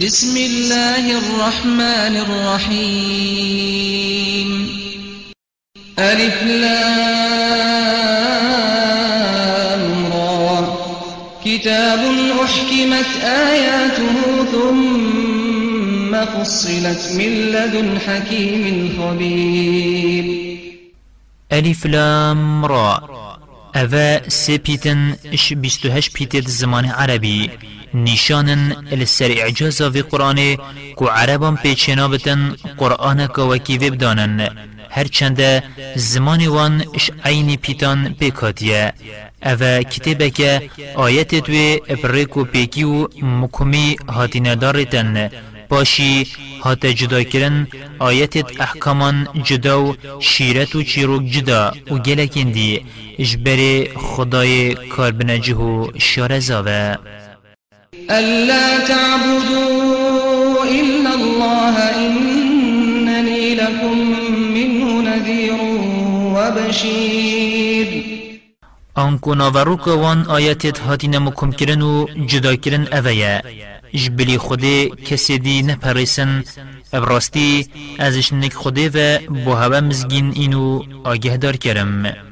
بسم الله الرحمن الرحيم. ألف لام را. كتاب أحكمت آياته ثم فصلت من لدن حكيم خبير. ألف لام را. أفا سبيتن إش بيستهش بيتت زمان عربي. نشانن السر اعجازا في قرآن كو عربان پیچنا بتن قرآن کو وکی دانن. هرچند زمان وان اش عینی پیتان بکاتیه او کتبه که آیت دوی ابریک پیکی مکمی هاتی ندارتن باشی هات جدا کرن آیت احکامان جدا و شیرت و چیروک جدا و گلکندی. اجبر خدای کاربنجه و شارزاوه. ألا تعبدوا إلا الله إنني لكم منه نذير وبشير. آنکو ناوروک وان آیتت هاتی نمکم کرن و جدا کرن اویا جبلی خودی کسی دی نپریسن ابراستی ازش نک خودی و بو هوا مزگین اینو آگه دار کرم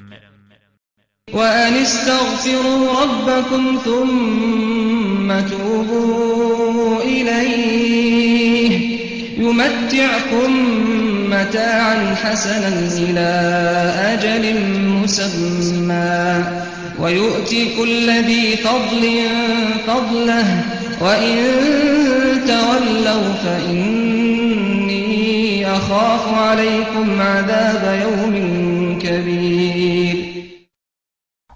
وأن استغفروا ربكم ثم توبوا إليه يمتعكم متاعا حسنا إلى أجل مسمى ويؤتي كل ذي فضل فضله وإن تولوا فإني أخاف عليكم عذاب يوم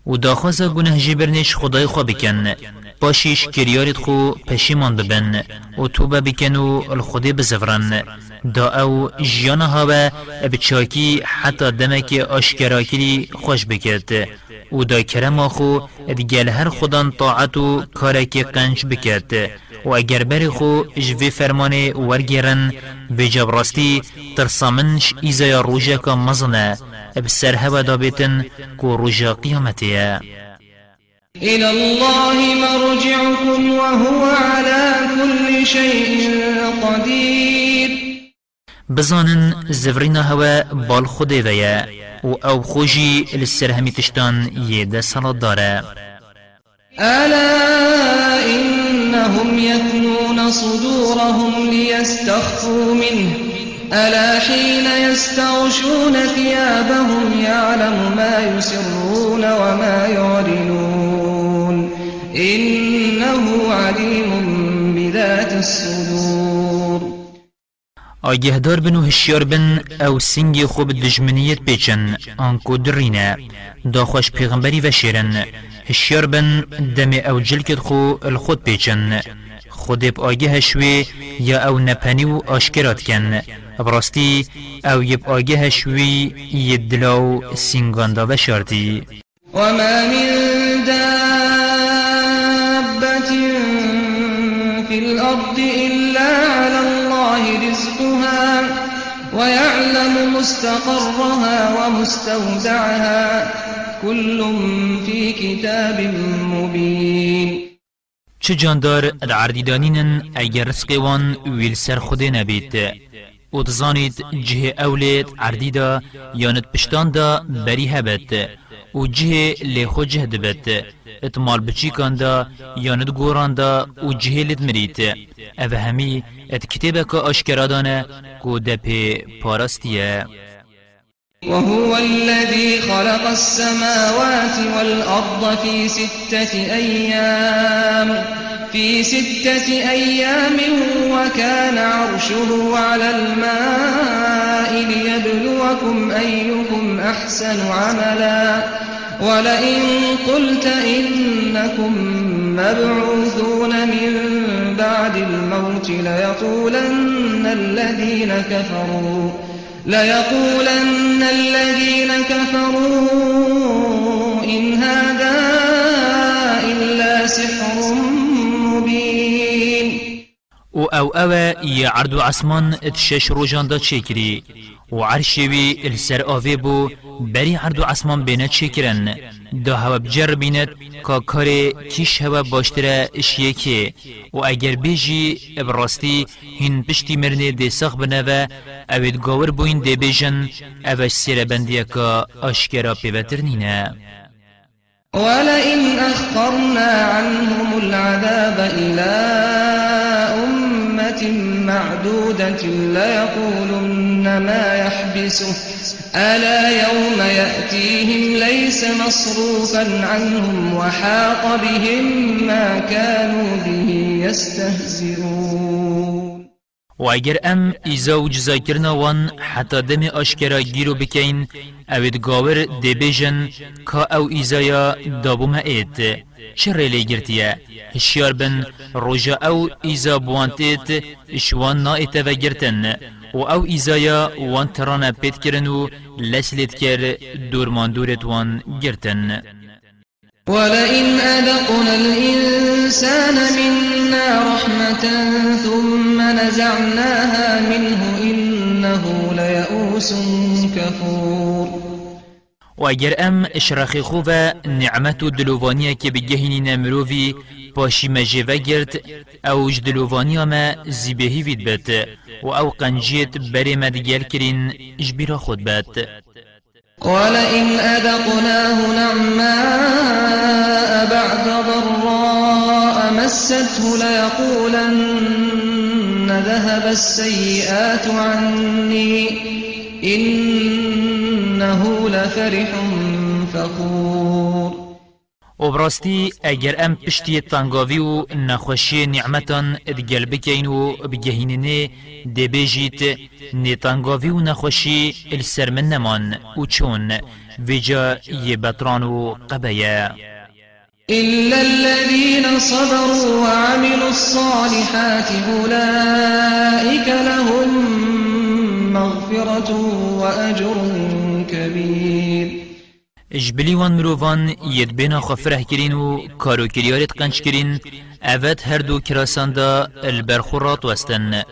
و داخوازا گناه جبرنش خدای خوا بکن. باشیش کریارت خو پشیمان ببن و توبه بکن و الخدای بزفرن دا او جیانا هاوه بچاکی حتی دمک آشکرا کری خوش بکرد. و دا کرم خو دیگل هر خودان طاعت و کارکی قنج بکرد. و اگر بری خو جوی فرمان ورگیرن به جبراستی ترسامنش ایزای روژه که مزنه. بسر هوا دابتن کو روژه قیامتیه إلى الله مرجعكم وهو على كل شيء قدير. بزانن زفرينا هوا بال خده ويا و أو خوشي لسر همي تشتان يدا صلاة داره. ألا إنهم يثنون صدورهم ليستخفوا منه. ألا حين يستغشون ثيابهم يعلم ما يسرون وما يعلنون. إنه عليم بذات الصدور. آگهدار بن و هشیار بن أو سنگی خوب دجمنیت بیچن آنکو درینه. دا خوش پیغمبری و شیرن. هشیار بن دم أو جلکت خو الخود بیچن. خود ب آگه شوی یا أو نپنی و آشکرات کن. براستی أو یب آگه شوی یدلاو سینگاندا و شارتی وما من دابة في الأرض إلا على الله رزقها ويعلم مستقرها ومستودعها كل في كتاب مبين. چه جاندار العردیدانینن اگر رزق وان ویل سر خود نبید او دزانید جه اولید عردی دا یاند پشتان دا بری هبت او جه لی خود جه دبت اتمال بچیکان دا یاند گوران دا او جه لید مرید او همی ات کتیبه که اشکرادانه که دپی پارستیه وهو الذي خلق السماوات والأرض في ستة أيام. في ستة أيام وكان عرشه على الماء ليبلوكم أيكم أحسن عملا. ولئن قلت إنكم مبعوثون من بعد الموت ليقولن الذين كفروا. ليقولن الذين كفروا إن هذا أو أو یه عرض و عصمان اتشش روژان دا کری و عرشوی السر آوه بو بری عرض بینه چه کرن دا هوا بجر بیند که کار کیش هوا باشتره اشیه که و اگر بیجی براستی هین پشتی مرنه دی ساخ بنوه اوید گاور بوین دی بیجن اوش سیر بندیه که اشکرا پیوتر نینه ولئن أخرنا عنهم العذاب إلى أمة معدودة ليقولن ما يحبسه. ألا يوم يأتيهم ليس مصروفا عنهم وحاق بهم ما كانوا به يستهزئون. و اگر ام ایزا و جزای کرنا وان حتی دم آشکرا گیرو بکین اوید گاور دی بیجن که أو ایزایا دابو ما اید چه ریلی گرتیه هشیار بن روژا أو ایزا بوانتید اشوان نا و گرتن و أو ایزایا وان ترانا پید کرن و لسلیت کر دورمان دورت وان گرتن. ولئن أذقنا الإنسان منا رحمة ثم نزعناها منه إنه ليئوس كفور. و اگر ام اشراخی خوبه نعمت و دلووانیه که بگهینی نمرووی پاشی مجیوه گرد أو جدلووانیه ما زیبهی وید بد و أو قنجیت بری مدگل کرین خود بد ولئن أذقناه نعماء بعد ضراء مسته ليقولن ذهب السيئات عني إنه لفرح فخور. و براستی اگر ام پشتی تنگاوی و نخوشی نعمتان ادگل بکین و بگهیننه دی بیجیت نتنگاوی و نخوشی السر من نمان. و چون؟ ویجا یه بطران و قبیه. إلا الذين صبروا وعملوا الصالحات أولئك لهم مغفرة وأجر جبلی وان مروفان ید بنا خفره کرین و کارو کریارت قنچ کرین اوت هر دو کراسان دا البرخورات وستن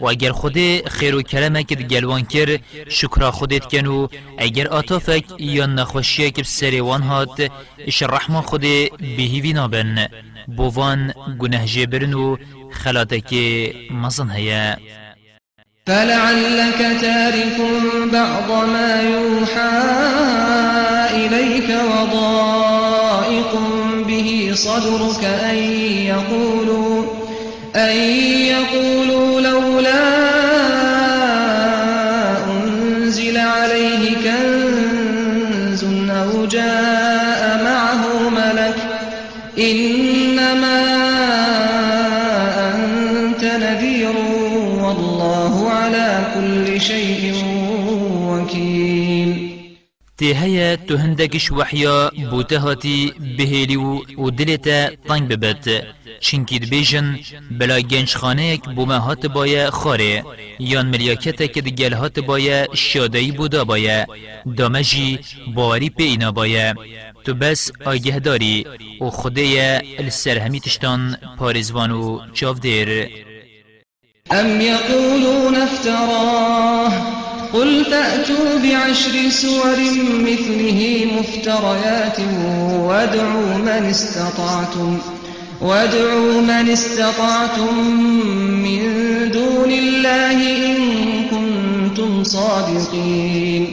و اگر خود خیر و کرمه کد گلوان کر شکر خودت کن و اگر آتافک یا نخوشیه که سریوان هات اش رحمان خود بهیوی نابن بوان گناه جبرن و خلاتک مزن هیا فلعلك تارك بعض ما يوحى إليك وضائق به صدرك أن يقولوا أن يقولوا تهيا تهندكش وحيا بوتهاتي بهيلو ودلتا طنج ببت. چنکی دبیجن بلا گنج خانهک بوما هات بایا خاره. یان ملیاکته دگل هات بایا شادهی بودا بایا دامجی باری پینا بایا تو بس آگه داری و خدای السرهمی تشتان پارزوان و چاو دیر ام یقولون افتراه قل فأتوا بعشر سور مثله مفتريات وادعوا من استطعتم وادعوا من استطعتم من دون الله إن كنتم صادقين.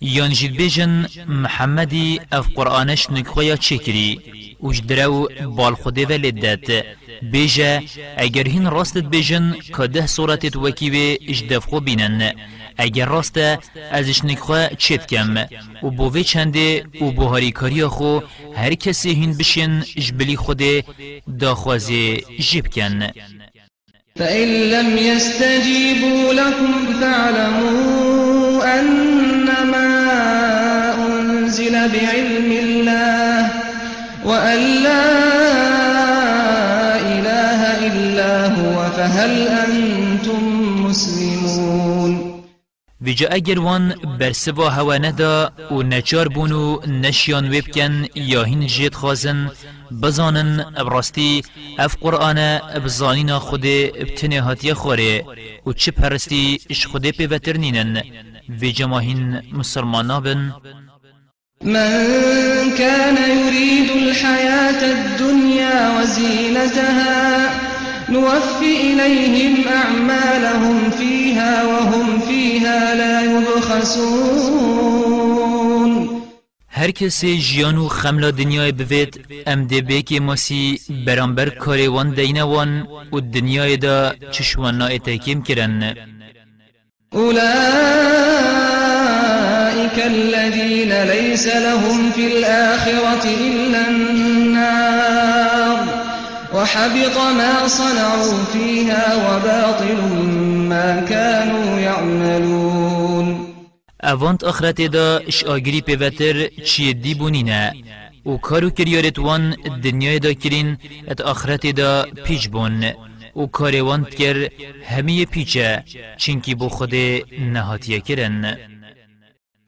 یان جید بیجن محمدی اف قرآنش نکخویا چکری وش درو بال خوده و لدت. بیجه اگر هین راستت بیجن که ده صورتت وکیوه اش دفخو بینن. اگر راسته ازش نکخوا چید کم و بوه چنده و بوهاری کاری خو هر کسی هین بشین جبلی خود داخوازه جیب کن. فإن لم يستجيبوا لكم ویجا اگر وان برسوا هوا ندا و نچار بونو نشیان ویبکن یا هین جید خازن بزانن براستی اف قرآن بزانینا خود ابتنه هاتی خوره و چه پرستی اش خود پیوتر نینن. ویجا ماهین مسلمانا بن من كان يريد الحياة الدنيا وزينتها نوفي إليهم أعمالهم فيها وهم فيها لا يبخسون. هر کسی جیانو خملا دنیای بوید ام ده بیکی ماسی برانبر کاری وان دینه وان و دنیای دا چشوان نا اتاکیم کرن. أولئك الذين ليس لهم في الآخرة إلا النار. وحبط ما صنعوا فيها وباطل ما كانوا يعملون. اوانت آخرت دا اش آگری پیوتر چی دی بونینه؟ و کارو کریارت وان دنیای دا کرین ات آخرت دا پیچ بون. و کاروان کر همه پیچه چینکی بو خود نهاتیه کرن.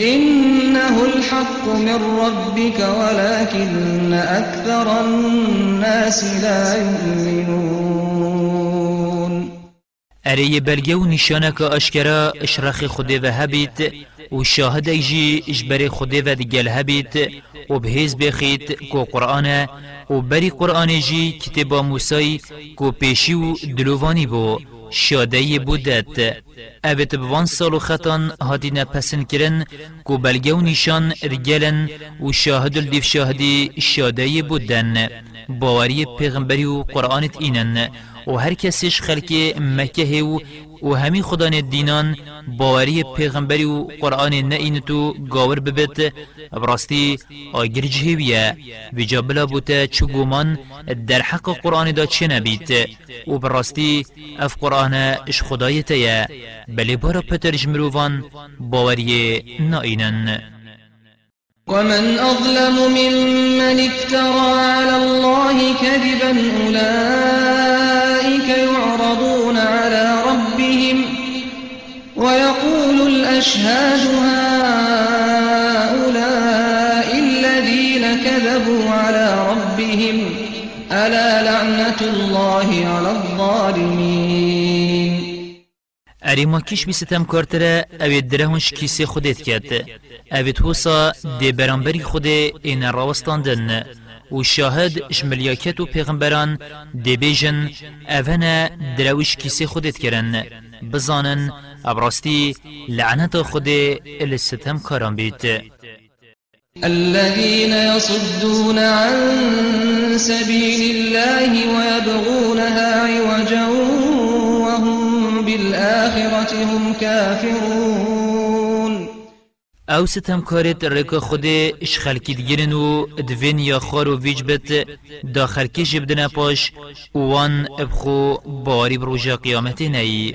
إنه الحق من ربك ولكن أكثر الناس لا يؤمنون. اره بلگه و نشانه که اشکرا اشرخ خوده و هبید و شاهد ایجی اجبر خوده و دگل هبید و بهیز بخید کو قرآن و بری قرآن جی کتبا موسی کو پیشی و دلوانی بو. شاده بودت. اوت بوان سالو خطان هاتینا پسن کرن کو بلگه و نشان رگلن و شاهد الدیف شاهدی شاده بودن. باوری پیغمبری و قرآنت اینن. و هر کسیش خلک مکه و و همی خدان دینان باوری پیغمبری و قرآن نئین تو گاور ببت براستی آگر جهویه. و جابلا بوتا چو گومان در حق قرآن دا چه نبیت؟ و براستی اف قرآن اش خدایتیه بلی بارا پتر جمروفان باوری نئینن ومن أظلم ممن افترى على الله كذبا أولئك يعرضون على ويقول الأشهاد هؤلاء الذين كذبوا على ربهم ألا لعنة الله على الظالمين؟ اری ما کش بی ستم کارتره اوید درهونش کیسه خودت کرد اوید حوصا دی برانبری خود این راوستاندن و شاهد اشملیاکت و پیغمبران دی بیجن اوهنه دروش کیسه خودت کرن بزانن. ابراستی لعنت خود الستم کاران بیت الذين يصدون عن سبيل الله ويبغونها عوجا وهم بالآخرة هم كافرون. أو ستم کارت رک خود اش خلکی دیگرن و دوین یا خار و ویج بت دا خلکی جبدن پاش وان ابخو باری بروجا قیامت نئی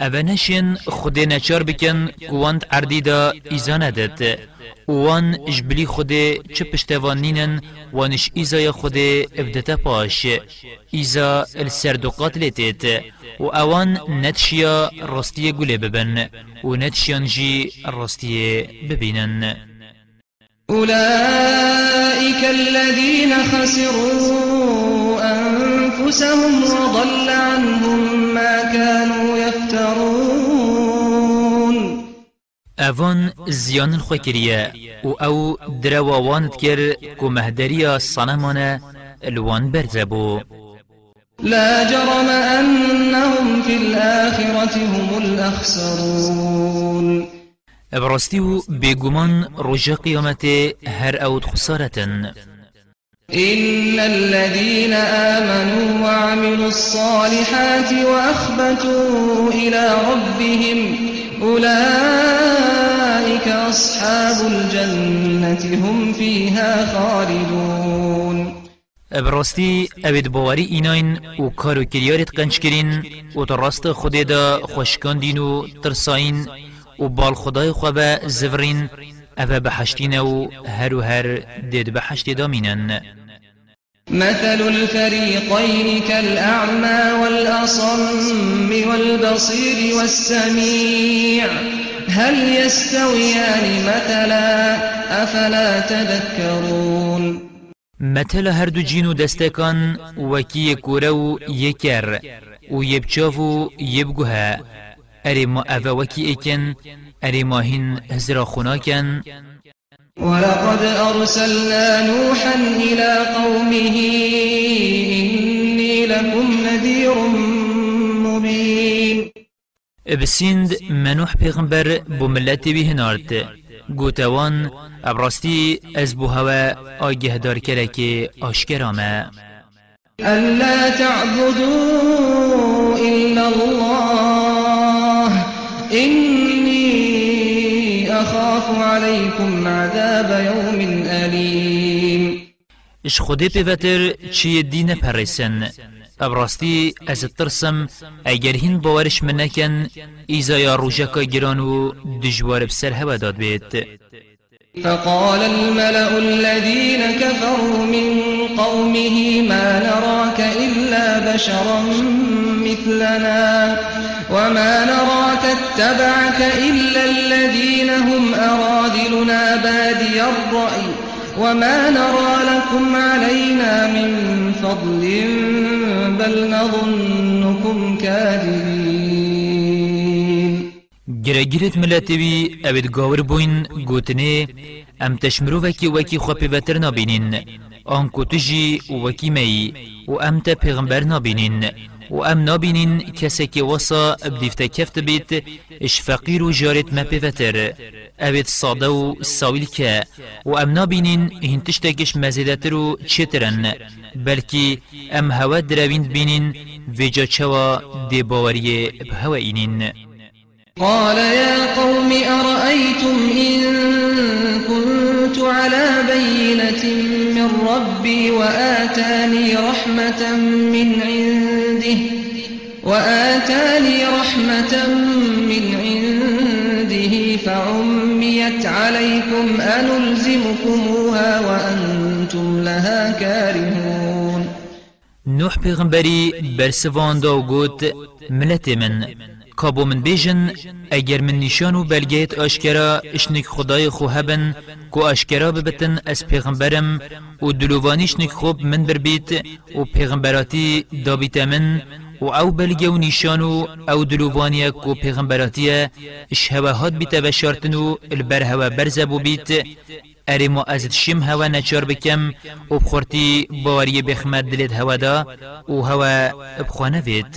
اوانشین خود نچار بکن قواند عردی دا ایزانه داد وان جبلی خود چه پشتوانینن وانش ایزای خود ابدتا پاش ایزا السردوقات لیتیت و اوان نتشیا راستی گله ببن و نتشیان جی راستی ببینن أولئك الذين خسروا أنفسهم وضل عنهم ما كانوا اوان زیان الخو کریه و أو درواوانت کر کو مهدریا صنمانه الوان برزبو لا جرم أنهم في الآخرة هم الأخسرون. ابرستيو بيگومان رجا قيامت هر اوت خسارة إن الذين آمنوا وعملوا الصالحات وأخبتوا إلى ربهم أولئك أصحاب الجنة هم فيها خالدون. ابراستی اوید باوری ایناین و کارو کریارت قنچ کرین و در خود دا خوشکاندین و ترساین و بال خدای خواه زورین اوه بحشتین و هر و هر دید بحشت دامینن مثل الفريقين كالأعمى والأصم والبصير والسميع. هل يستويان مثلا؟ أفلا تذكرون. مثل هر دو جینو دستکان وکی کورو یکر و یبچاو یبگوها اری ما اوه وکی ایکن اری ما هین هزرا خوناکن. ولقد أرسلنا نوحا إلى قومه إني لكم نذير مبين. بسند منوح پیغمبر بملت بهنارد گوتوان ابراستی از بو هوا آگه دار کرک آشکرامه. ألا تعبدوا إلا الله إني أخاف عليكم عذاب يوم أليم. اش خودی پیوتر چی دین پرسن ابراستی أز ترسم اگر هین باورش منکن ایزا یا روژکا گران و دجوار بسر هوا داد بید فقال الملأ الذين كفروا من قومه ما نراك إلا بشرا مثلنا. وما نراك اتبعك إلا الذين هم أراذلنا بادي الرأي وما نرى لكم علينا من فضل بل نظنكم كاذبين گرگیرت ملتی بی اوید گاور بوین گوتنه ام تشمرو وکی وکی خو پیوتر نابینین آن کتجی وکی می و ام تا پیغمبر نابینین. و ام نابینین کسی که وصا بدیفت کفت بیت اش فقیر و جارت ما اوید صاده و ساویل که و ام نابینین هنتشتکش مزیدتر و چترن بلکی ام هوا درویند بینین ویجا چوا دی باوری بهوا اینین. قال يا قوم أرأيتم إن كنت على بينة من ربي وآتاني رحمة من عنده وآتاني رحمة من عنده فعميت عليكم أنلزمكموها وأنتم لها كارهون. نوح پیغمبری برسوان دا و گوت ملت من. کابو من بیجن اگر من نشان و بلگیت آشکرا اشنک خدای خو هبن کو آشکرا ببتن از پیغمبرم و دلووانیش نک خوب من بربیت و پیغمبراتی دابیت من و أو بلگه و نشانو أو دلووانیا کو پیغمبراتیه اش هواهات بیت بشارتن و البر هوا برزبو بیت اری ما از شم هوا نچار بکم و بخورتی باوری بخمد دلت هوا دا و هوا بخوانه بید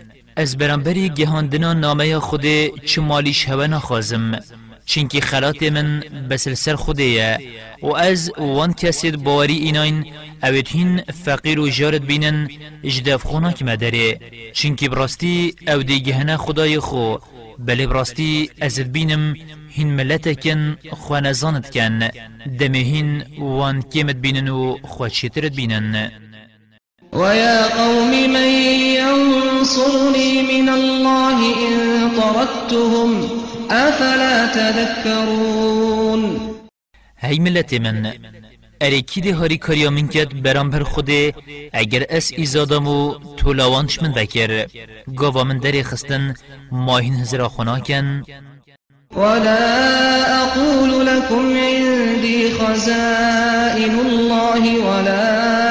از برانبری گهاندنا نامه خود چه مالیش هوا نخوازم چینکی خلات من بسلسل خوده و از وان کسید باوری ایناین اوید هین فقیر و جارت بینن اجداف خوناک مداره چینکی براستی أو دی گهنه خدای خو. بله براستی ازد بینم هین ملتکن خوانزانت کن. دمه هین وان کمت بینن و خوچیترت بینن. ويا قوم من ينصرني من الله إن طردتهم أفلا تذكرون؟ هی ملت من ارکی ده هاری کاریا من کد برام بر خوده اگر اس ایزادم و طولاوانش من وکر گاوا من دری خستن ماهین هزرا خناکن ولا أقول لكم عندي خزائن الله ولا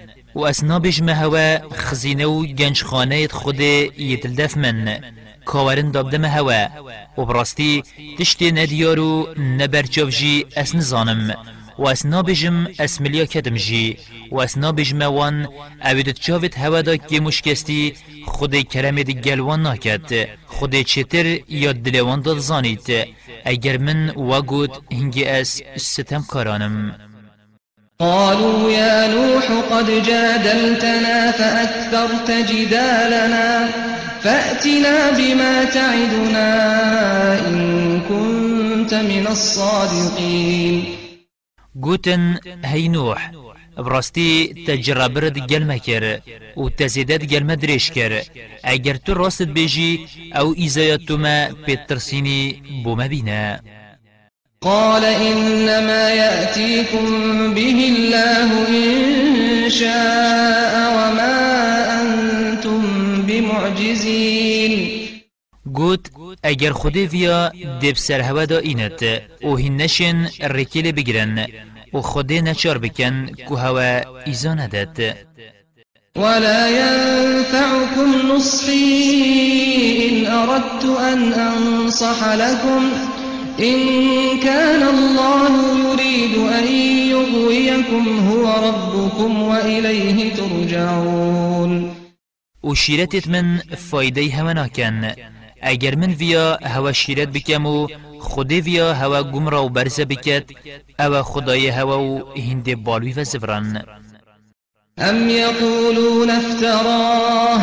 و اسنابش مهوا خزینه و گنج خانه خود یتلدف من. کاورن دابده مهوا و براستی تشتی ندیارو نبرچاو جی اس نزانم و اسنا بجم اسملیا کدم جی. و اسنا بجم وان اوید چاوت هوا دا که مشکستی خود کرم دی گلوان ناکد. خود چتر یا دلوان داد زانید اگر من وگود هنگی اس ستم کارانم. قالوا يا نوح قد جادلتنا فأكثرت جدالنا فأتنا بما تعدنا إن كنت من الصادقين. گوتن هی نوح براستی تجربرد گلمه کر و تزیدت گلمه دریش کر. اگر تو راست بیجی أو ایزایت تو ما پیترسینی بوما بینه قال إنما يأتيكم به الله إن شاء وما أنتم بمعجزين. گوت اگر خودی ویا دب سر هوا دا اینت. و هنشن رکیل بگرن و خودی نچار بکن که هوا ایزا ندد ولا ينفعكم نصحي إن أردت أن أنصح لكم. إن كان الله يريد أن يغويكم هو ربكم وإليه ترجعون. و شیرتت من فایده هوا ناکن. اگر من ویا هوا شیرت بکم و خودی ویا هوا گمرا و برزه بکت أو خدای هوا و هند بالوی و زفران أم يقولون افتراه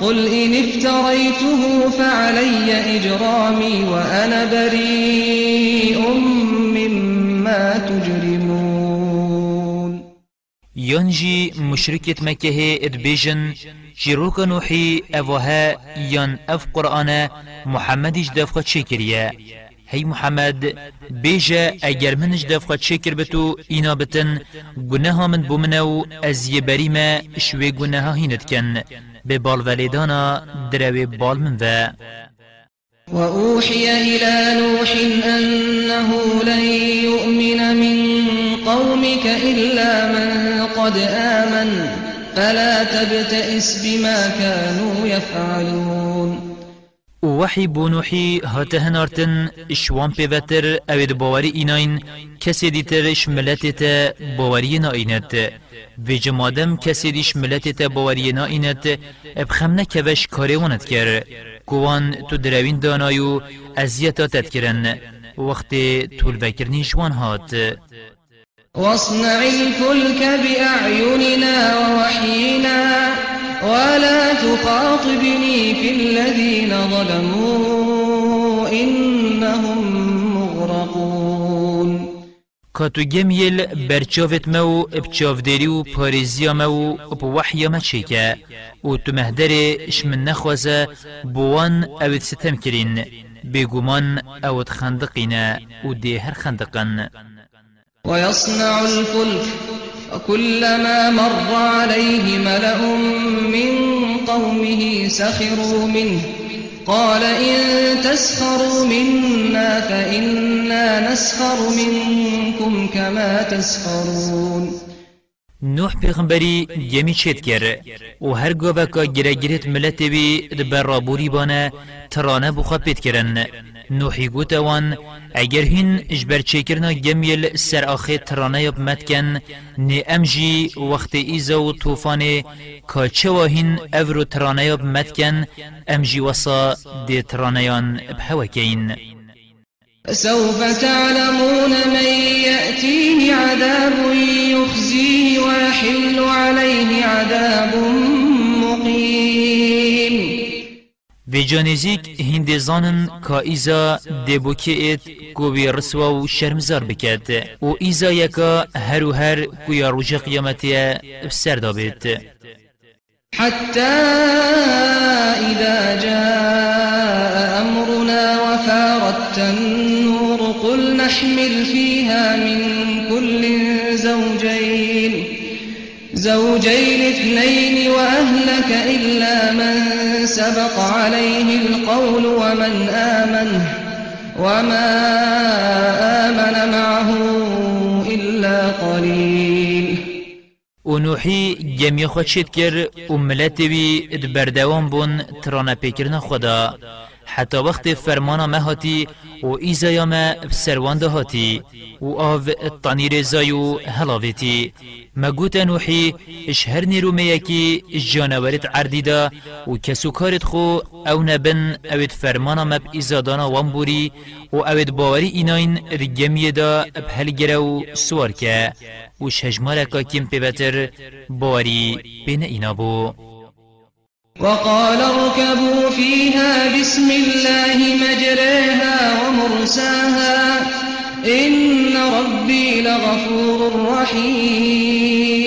قل إن افتريته فعلي إجرامي وأنا بريء مما تجرمون. ينجي مشركة مكة إدبيجن جيروك نوحي اوها يان أف قرآن محمد اجدافقه چكريا هی محمد بیجا اگر منش دفقه چکر بتو اینا بتن گناه من بومنو از یه بریمه شوی گناه هیند کن به بال ولیدانا دروی بال من و وأوحي إلى نوح أنه لن يؤمن من قومك إلا من قد آمن فلا تبتئس بما كانوا يفعلون وحی بونوحی هاته هنارتن شوان پیوتر اوید باوری ایناین کسی دیترش ملتت باوری ناینت. و جمادم کسی دیش ملتت باوری ناینت. ابخم نکوش کاری وانت کر. گوان تو دروین دانایو ازیتاتت کرن. وقت طول بکرنی جوان هات. واصنع الفلك بأعيننا تخاطبني في الذين ظلموا إنهم مغرقون. کاتو گمیل برچاوت مو بچاودری و پاريزيا مو بوحيا ما چيكا و تو مهدر من نخوازه بوان اوید ستم کرین. بگومان اوید خندقینا و دی هر خندقن. ويصنع الفلك وكلما مر عليه ملأ من قومه سخروا منه. قال إن تسخروا منا فإنا نسخر منكم كما تسخرون. نوح پیغمبری گمی چید کر و هر گوه که گره گرت ملت بی دبر رابوری بانه ترانه بخواه پید کرن نوحی گوتوان اگر هین اجبر چکرنا گمیل سر آخه ترانه یاب مدکن نی امجی وقت ایزا و توفان که چه واهین اورو ترانه یاب مدکن امجی وصا دی ترانه یان بحوکین فسوف تعلمون من يأتيه عذاب يخزيه ويحل عليه عذاب مقيم. و جانزیک هند زانن کا ایزا دبوکی ایت گوی رسوا و شرمزار بکد و ایزا یکا هر و هر گویا روژ قیامتی بسر دابید حتى إذا جاء أمرنا وفارت النور قل نحمل فيها من كل زوجين زوجين اثنين وأهلك إلا من سبق عليه القول ومن آمن وما آمن معه إلا قليل. و نوحی گمی خود شد کر و ملت بی بردوان بون ترانه پیکرنا خدا. حتی وقت فرمانا مهاتی و ایزایا ما بسروان دهاتی و آو الطنیر زایو هلاویتی مگوت نوحی اش هر نیرو میکی جانورت عردی دا و کسو کارت خو أو نبن اوید فرمانا مب ایزادانا وانبوری و اوید باوری ایناین رگمی دا بهل گرو سوار که. و شجمالکا کم پیبتر باوری بین اینا بو. وقال اركبوا فيها بسم الله مجريها ومرساها إن ربي لغفور رحيم.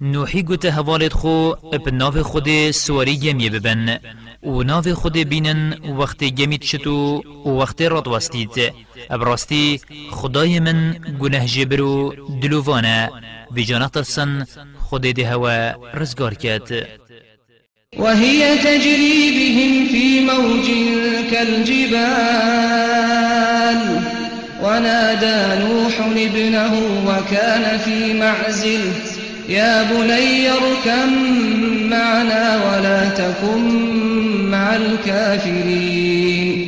نوحی گوته هوالت خو اب ناف خود سواری گمی ببن. و ناف خود بینن وقت گمیت شتو و وقت راد وستید. ابراستی خدای من گناه جبرو دلووانه. بجانه ترسن خود ده هوا رزگار کرد وهي تجري بهم في موج كالجبال. ونادى نوح ابنه وكان في معزل يا بني اركم معنا ولا تكن مع الكافرين.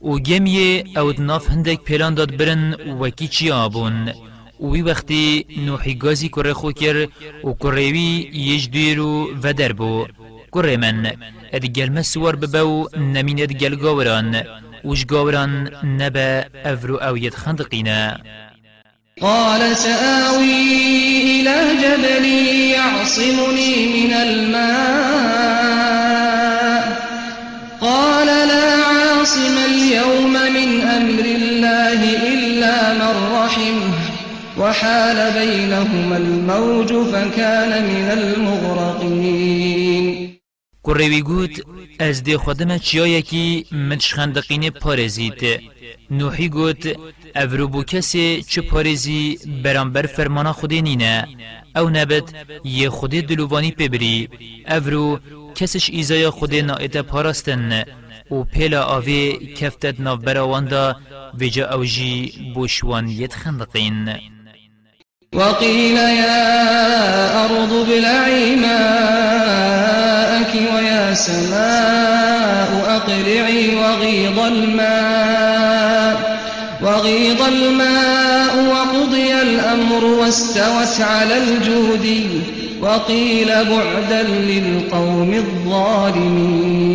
و گمیه أو ناف هندک پیلان داد برن وکی چی آبون. وی وقتی نوحی گازی کره خو کر و کرهوی یج دیرو و در بو كره من ادگل مسور ببو نمين ادگل گاوران وش گاوران نبا افرو أو يدخندقينا قال سآوي إلى جبل يعصمني من الماء. قال لا عاصم اليوم من أمر الله إلا من رحمه وحال بينهما الموج فكان من المغرقين. کوڕێوی گوت ئەس دێ خودمە چیایەکی مچخەندقینێ پارێزیت نوحی گوت ئەڤرو بوو کەسێ چ پارێزی بەرامبەر فەرمانە خودێ نینە ئەو نەبێت یە خودێ دلووانی پێبری ئەڤرو کەسش ئیزایە خودێ نائێتە پاراستن و پێلا ئاوێ کەفتەت ناوبەراواندا وێجا ئەوژی بۆشوان یەت خەندقین. وقيل يا أرض ابلعي ماءك ويا سماء أقلعي وغيض الماء وغيض الماء وقضي الأمر واستوت على الجود وقيل بعدا للقوم الظالمين.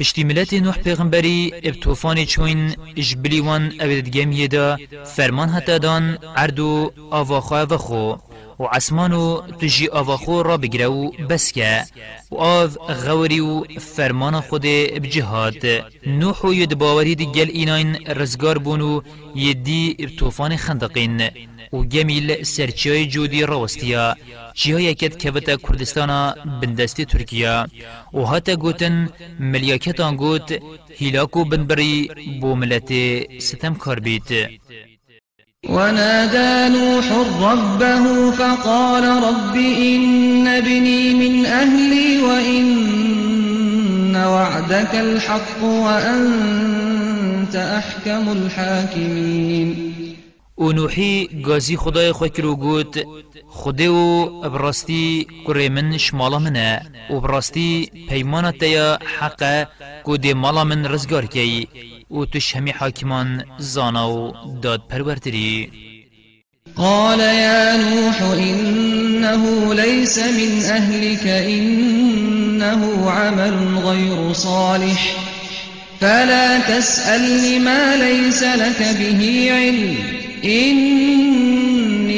پشتی نوح پیغمبری اب توفان چوین اجبلیوان اوید دا فرمان حتا دان عردو آواخو آواخو و عسمانو تجی آواخو را بگره و بس که و آو غوری و فرمان خود بجهاد. نوح و ید باوری دی گل ایناین رزگار بونو اب توفان خندقین. و گمیل سرچای جودی راوستیا. جیای کد کبتا کردستانا بندستی ترکیه. و هاتا گوتن ملیاکتان گوت هیلاکو بنبری بو ملت ستم کار بیت. ونادى نوح ربه فقال رب إن ابني من أهلي وإن وعدك الحق وأنت أحكم الحاكمين. و نوحی گازی خدای خواه کرو گوت خودی و براستی کره من شمالا منه. و براستی پیمانت تیا حقه کو دی مالا من رزگار کی؟ و توش همی حاکمان زانا و داد پرورتری قال يا نوح إنه ليس من أهلك إنه عمل غير صالح. فلا تسألني ما ليس لك به علم. إني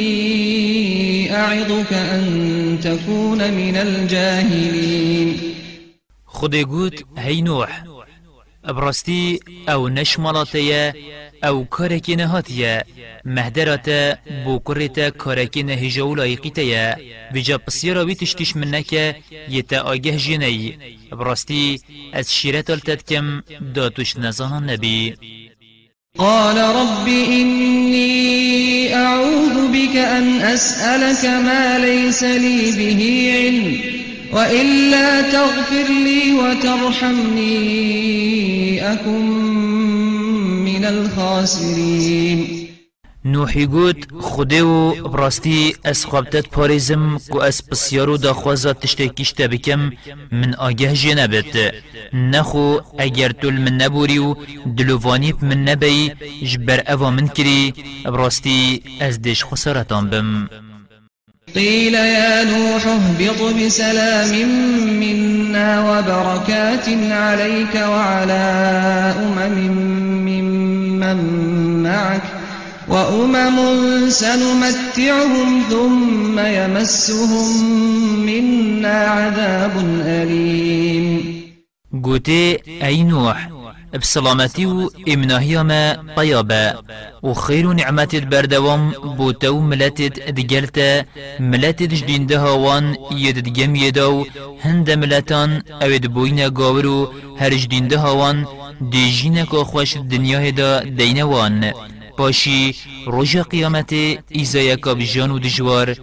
أعظك أن تكون من الجاهلين. خدي قوت هي نوح ابرستی أو نشمالاتیه أو کارکی نهاتیه. مهدراتا بو کرتا کارکی نهجو لایقیتیه بجا پسیرا بی تشتیش منکه یتا آگه جنی ابرستی از شیرت داتوش نزانا نبی. قال رب إني أعوذ بك أن أسألك ما ليس لي به علم. وإلا تغفر لي وترحمني أكن من الخاسرين. نوحی گوت خودو براستی از خوابتت پاریزم کو از بسیارو داخوازا تشتکیش بکم من آگه جه نبت. نخو اگر تول من نبوری و من نبی جبر اوا من کری براستی از دیش خسارتان بم. قيل يا نوح اهبط بسلام منا وبركات عليك وعلى أمم ممن معك وأمم سنمتعهم ثم يمسهم منا عذاب أليم. قلت أي نوح بسلامتی و امناهی ما طیابه و خیر و نعمتت بردوام بوتو ملتت دگلتا ملتت جدین دهاوان ید دگم یدو هند ملتان اوید بوین گاورو هر جدین دهاوان دیجین که خوش دنیا دا دینوان پاشی روژا قیامت ایزای کابجان و دجوار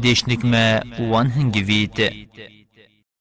دیشنک ما وان هنگوید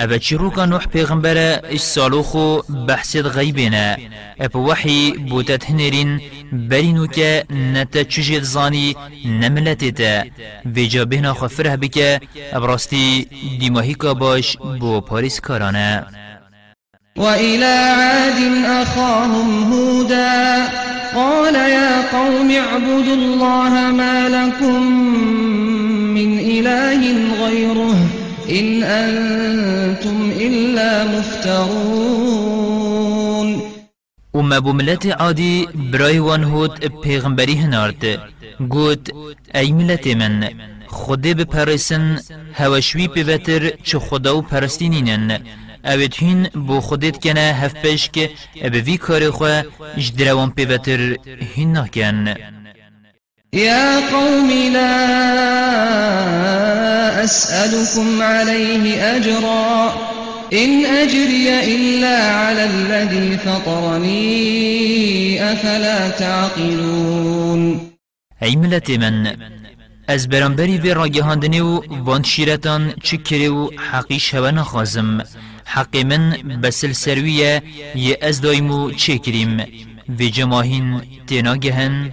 أبا تشيروكا نوح پیغمبر السالوخو بحثت غيبنا. أبا وحي بوتت هنرين برينوكا نتا چجيت زاني نملتتا. ويجا بهنا خفره بك. أبرستي ديماهيكا باش بو باريس كارانا وإلى عاد أخاهم هودا. قال يا قوم اعبدوا الله ما لكم من إله غيره. إن أنتم إلا مفترون. وما بملت عادي براي وان هود پیغمبری هنارد گوت ای ملت من خود بپرسن هوشوی پیوتر چه خدا و پرستینینن اوید هین بو خودت کنه هف پیش که ابوی کار خواه جدروان پیوتر هین نکن يا قوم لا أسألكم عليه أجرا. إن أجري إلا على الذي فطرني أفلا تعقلون. أي من از برانبری و راگهاندنی و وان شیرتان چی کری و حقیش هوا نخوازم حق من بسل سرویه یه از دایمو چه کریم و جماهین تناگهن.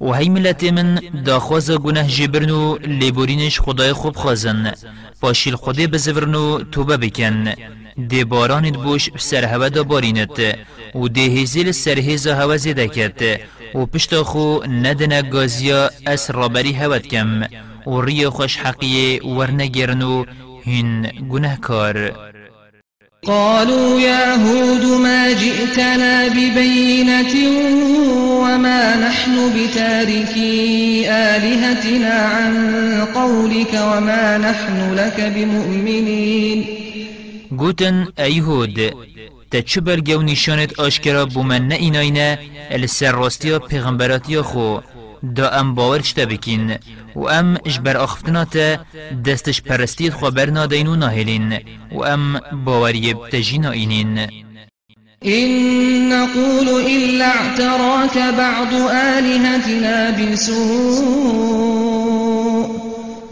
و هی ملت من داخواز گناه جبرن و لیبورینش خدای خوب خوازن. پاشیل خدای بزورن توبه بکن. دی بارانت بوش سر هوا دا بارینت. و دی هزیل سر هزا هوا زیده کت. و پشتا خو ندن گازیا اس رابری هوت کم. و ری خوش حقیه ورنگرن و هین کار قالوا يا هود ما جئتنا ببينة وما نحن بتاركي آلهتنا عن قولك وما نحن لك بمؤمنين. گوتن ایهود تا چه برگه و نشانت آشکرا بومن؟ نه ایناینه السر راستیا پیغمبراتیا خو. دا ام باور چتا بکین و ام اجبر آخفتنات دستش پرستید خبر نادین و ناهلین و ام باوری بتجینا اینین إن نقول إلا اعتراك بعض آلهتنا بسوء.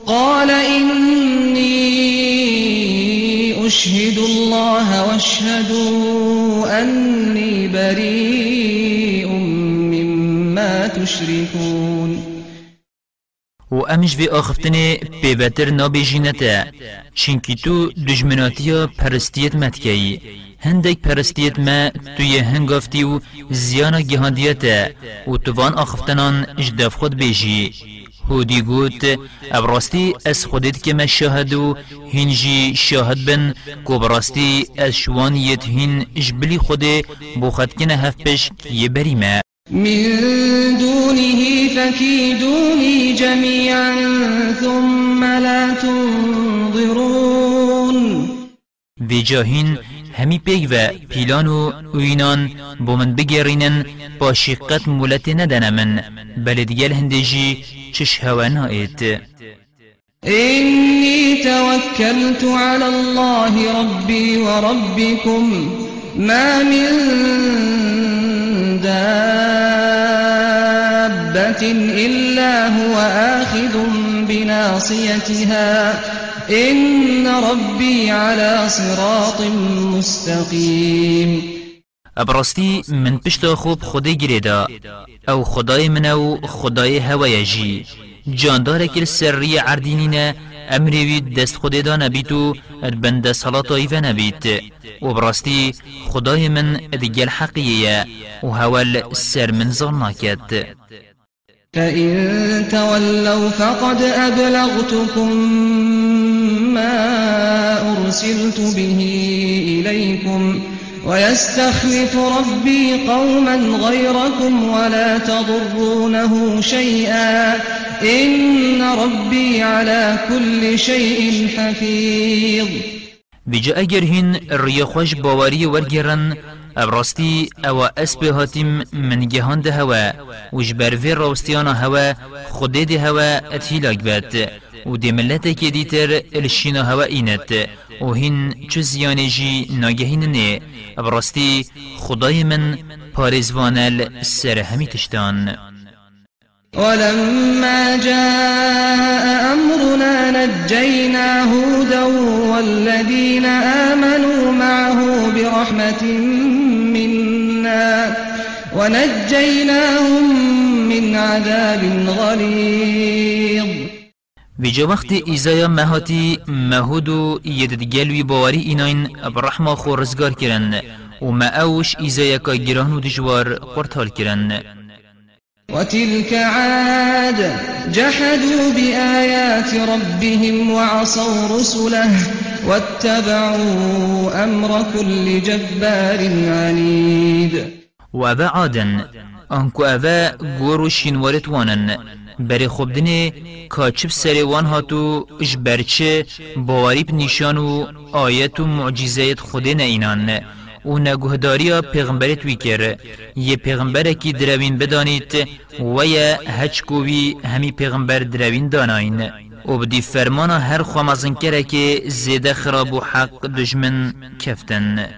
قال إني أشهد الله واشهدوا أني بريء. مما تشركون و امش في آخفتن پیوتر نابیجینتا چنکی تو دجمناتیا پرستیت متکی. هندک پرستیت ما توی هنگافتی و زیانا گهاندیتا و توان آخفتنان اجداف خود بیجی. هودی گوت ابراستی از خودت که ما شاهدو هنجی شاهد بن کو براستی از شوانیت هن جبلی خود بوخد کنه هف پش یه بریمه. من دونه فكيدوني جميعا ثم لا تنظرون. في جاهين همي بيگ و پیلان و اوینان بو من بگرینن با شقت مولت ندن من. بل دیگل هندجی چش هوا نائد إني توكلت على الله ربي وربكم ما من دابة إلا هو آخذ بناصيتها. إن ربي على صراط مستقيم. ابرستی من پشتا خوب خودی گریدا أو خدای من أو خدای هوای جی جاندار کل سری عردینین امری دست خودی دا نبیتو بند صلاة و نبیت. و براستی خدای من دیگل حقیه و هول سر من ظنکت فإن تولوا فقد أبلغتكم ما أرسلت به إليكم. ويستخلف ربي قوما غيركم ولا تضرونه شيئا. إن ربي على كل شيء حفيظ. بجا اگر هین ریا خوش باوری ورگرن ابراستی أو اسب هاتیم من گهان ده هوا بروی راستیان هوا خود ده هوا اتهیلاک بد. و دی ملت که دیتر الشینا هوا اینت. و هین چو زیانه جی ناگهین نه. ابراستی خدای من پارزوانل سر همی تشتان. ولما جاء أمرنا نجينا هودا والذين آمنوا معه برحمة منا ونجيناهم من عذاب غليظ ویجا وقت ایزایا مهاتی مهود و یددگلوی باوری ایناین برحمه خو رزگار کرن و ما اوش ایزایا که گران و دجوار قرطال کرن. وتلك عاد جحدوا بآيات ربهم وعصوا رسله واتبعوا أمر كل جبار عنيد. و اوه عادن آنکو اوه گورو شینوارت وانن. بری خوبدنه کاچب سری وان هاتو اش برچه باوری نشان و آیت و معجزهت خود اینان. و نگهداریا پیغمبرت وی کر. یه پیغمبر کی دروین بدانید و یا هچ کووی همی پیغمبر دروین داناین. و بدی فرمانا هر خوامزن کره که زیده خراب و حق دجمن کفتن.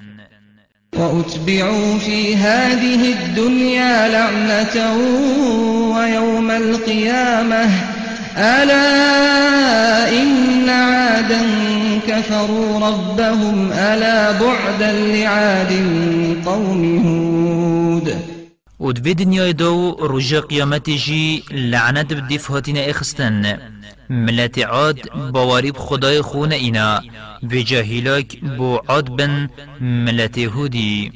وأتبعوا في هذه الدنيا لعنة ويوم القيامة. ألا إن عادا كفروا ربهم ألا بعدا لعاد قوم هود. و دوی دنیای دو رجا قیامت جی لعنت بدیف هاتینا إخستن. ملت عاد باوری خدای خون اینا و جاهلاک بو عاد بن ملت هودی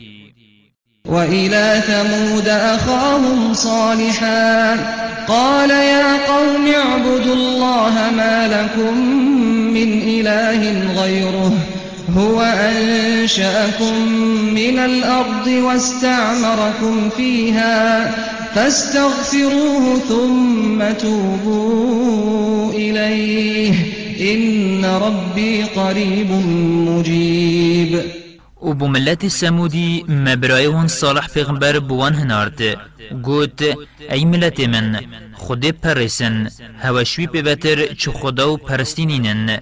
وإلى ثمود أخاهم صالحا. قال يا قوم اعبدوا الله ما لكم من إله غيره. هو أنشأكم من الأرض واستعمركم فيها فاستغفروه ثم توبوا إليه. إن ربي قريب مجيب. و بو ملت سمودی مبرایون صالح پیغمبر بوان هنارد گوت ای ملت من؟ خود پرسن. هوشوی پیوتر چو خدا و پرستینینن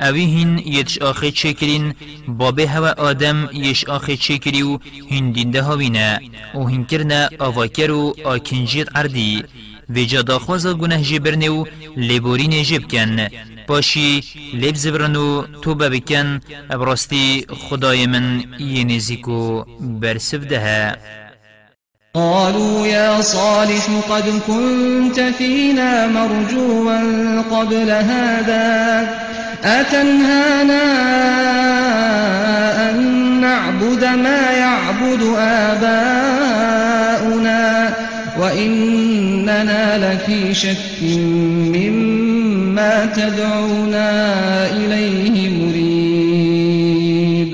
اوی هین یتش آخه چکرین بابه هوا آدم یش آخه چکری و هین دینده هاوینه و هین کرنه آواکر و آکنجیت عردی و جا داخوازا گناه جبرنه و لبورین جب کن. باشی لب زبرنو تو ببکن ابراستی خدای من یه نزیکو برسف ده. قالوا يا صالح قد كنت فينا مرجوا قبل هذا. أتنهانا أن نعبد ما يعبد آباؤنا وإننا لفي شك مما تدعونا إليه مريب.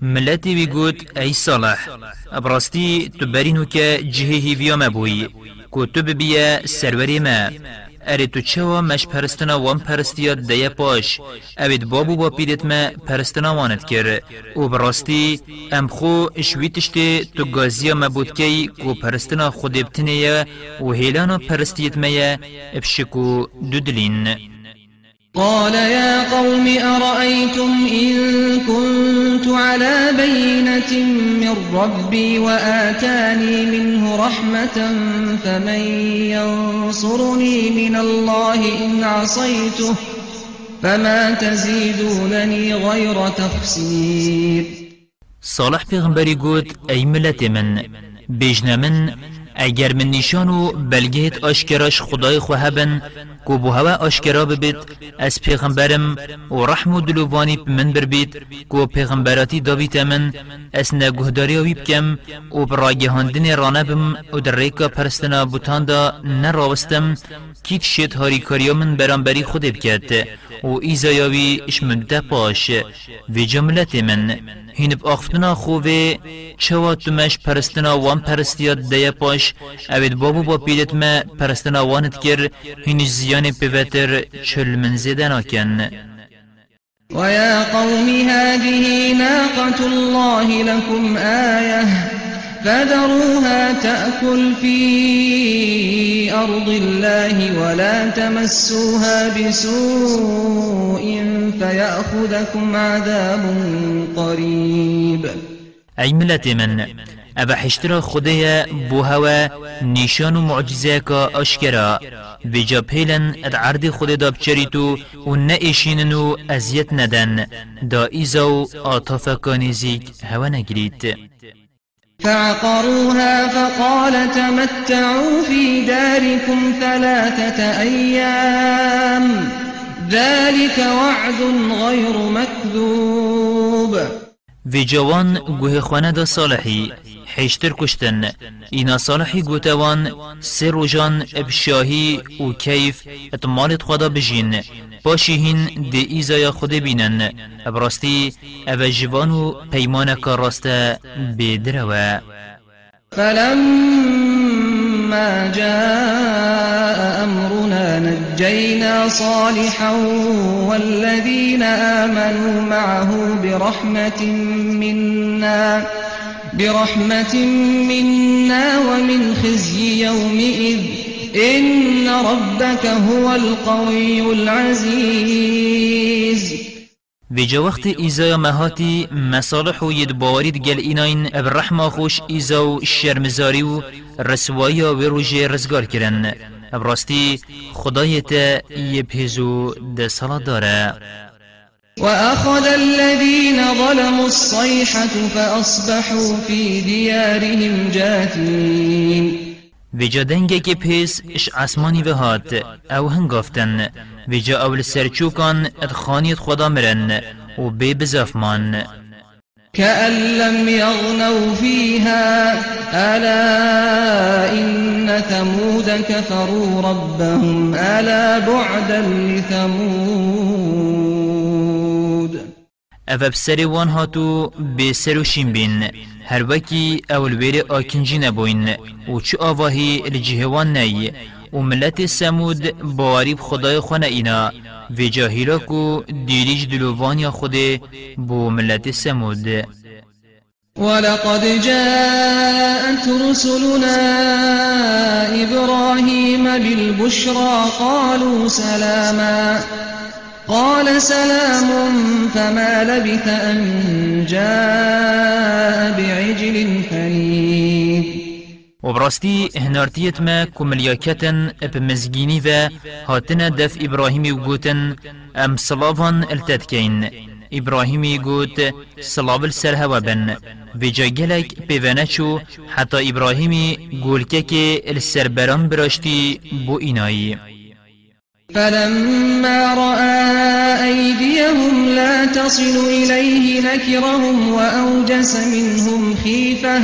ملتي بيقول أي صالح أبرستي تبرينو كجهه فيوم أبوي كتب بيا سروري ما. اره تو چوا مش پرستنا وان پرستیا دیا پاش اوید بابو با پیدت ما پرستنا واند کر او براستی ام خو اشویتشتی تو گازیا مبود کی کو پرستنا خود ابتنیه و هیلانا پرستیت میا ابشکو دودلین قال يا قوم أرأيتم إن كنت على بينة من ربي وآتاني منه رحمة فمن ينصرني من الله إن عصيته فما تزيدونني غير تخسير. صالح پیغمبری گوت ای ملت من بیجن من اگر من نشان و بلگهت آشکراش خدای خوهبن کو بو هوا آشکرا ببید. از پیغمبرم و رحم و دلوانی من بربید. کو پیغمبراتی داویت من. از نگهداری وی بکم و براگهاندن رانه بم و در ریکا پرستنا بوتان دا نراوستم. کیک شد هاری کاریا من برانبری خود بکرد. و ایزایاوی اشمده پاش. و جملت من. هینب آفتنا خوبه چوا تمش پرستنا وان پرستیات دیا پاش. اوید بابو با پیلت ما پرستنا وانت کر. هینش زیان پیوتر چل من زیدن آکن ويا قوم هذه ناقة الله لكم آية فذروها تأكل في أرض الله ولا تمسوها بسوء فيأخذكم عذاب قريب أي ملت من أبا حشترا خديا بوهوا نشان و معجزه کا اشکرا بجا پیلن اد عرض خود دا بچریتو و نئشینن و ازیت ندن دا ایزا و آتافا کانیزیک هوا نگرید فعقروها فقال تمتعوا في داركم ثلاثة أيام. ذلك وعد غير مكذوب. في جوان گوه خانه دا صالحی. حیشتر کشتن. اینا صالحی گوتوان سه روژان ابشاهی و کیف اتمالت خدا بجین. باشی هین دی ایزایا خود بینن. ابراستی أو جوان و پیمانک راسته بدروه فلما جاء أمرنا نجينا صالحا والذين آمنوا معه برحمة منا. برحمة منا ومن خزي يومئذ. إن ربك هو القوي العزيز. ویجا وقت ایزا مهاتی مصالح و ید باورید گل ایناین ابرحما خوش ایزا و شرمزاری و رسوایی و روژه رزگار کرن. ابراستی خدایت یه پیزو ده صلاة داره. وأخذ الذين ظلموا الصيحة فأصبحوا في ديارهم جاثمين. ویجا دنگه که پیس اش آسمانی و هات أو هنگافتن ویجا اول سرچوکان ادخانیت خدا مرن و بی بزافمان. كأن لم يغنوا فيها ألا إن ثمود كفروا ربهم ألا بعدا لثمود. أو بسر وان هاتو بسر و شین بین هر وکی أول ویر آکنجی نبوین و چو آواهی لجهوان نی و ملت سمود باوری خدای خونه اینا و جاهیلا کو دیریج دلووان یا خود بو ملت سمود. ولقد جاءت رسلنا إبراهيم بالبشرى قالوا سلاما. قال سلام فما لبث أن جاء بعجل حنيذ وبراستی هنارتیت ما کملیاکتن بمزگینی و هاتنا دف ابراهیمی و گوتن ام صلافان التدکین. ابراهیمی گوت صلاف السر هوا بن و جا گلک پیوانه چو حتی ابراهیمی گولکه که السربران براشتی بو اینایی. فلما رأى أيديهم لا تصل إليه نكرهم وأوجس منهم خيفة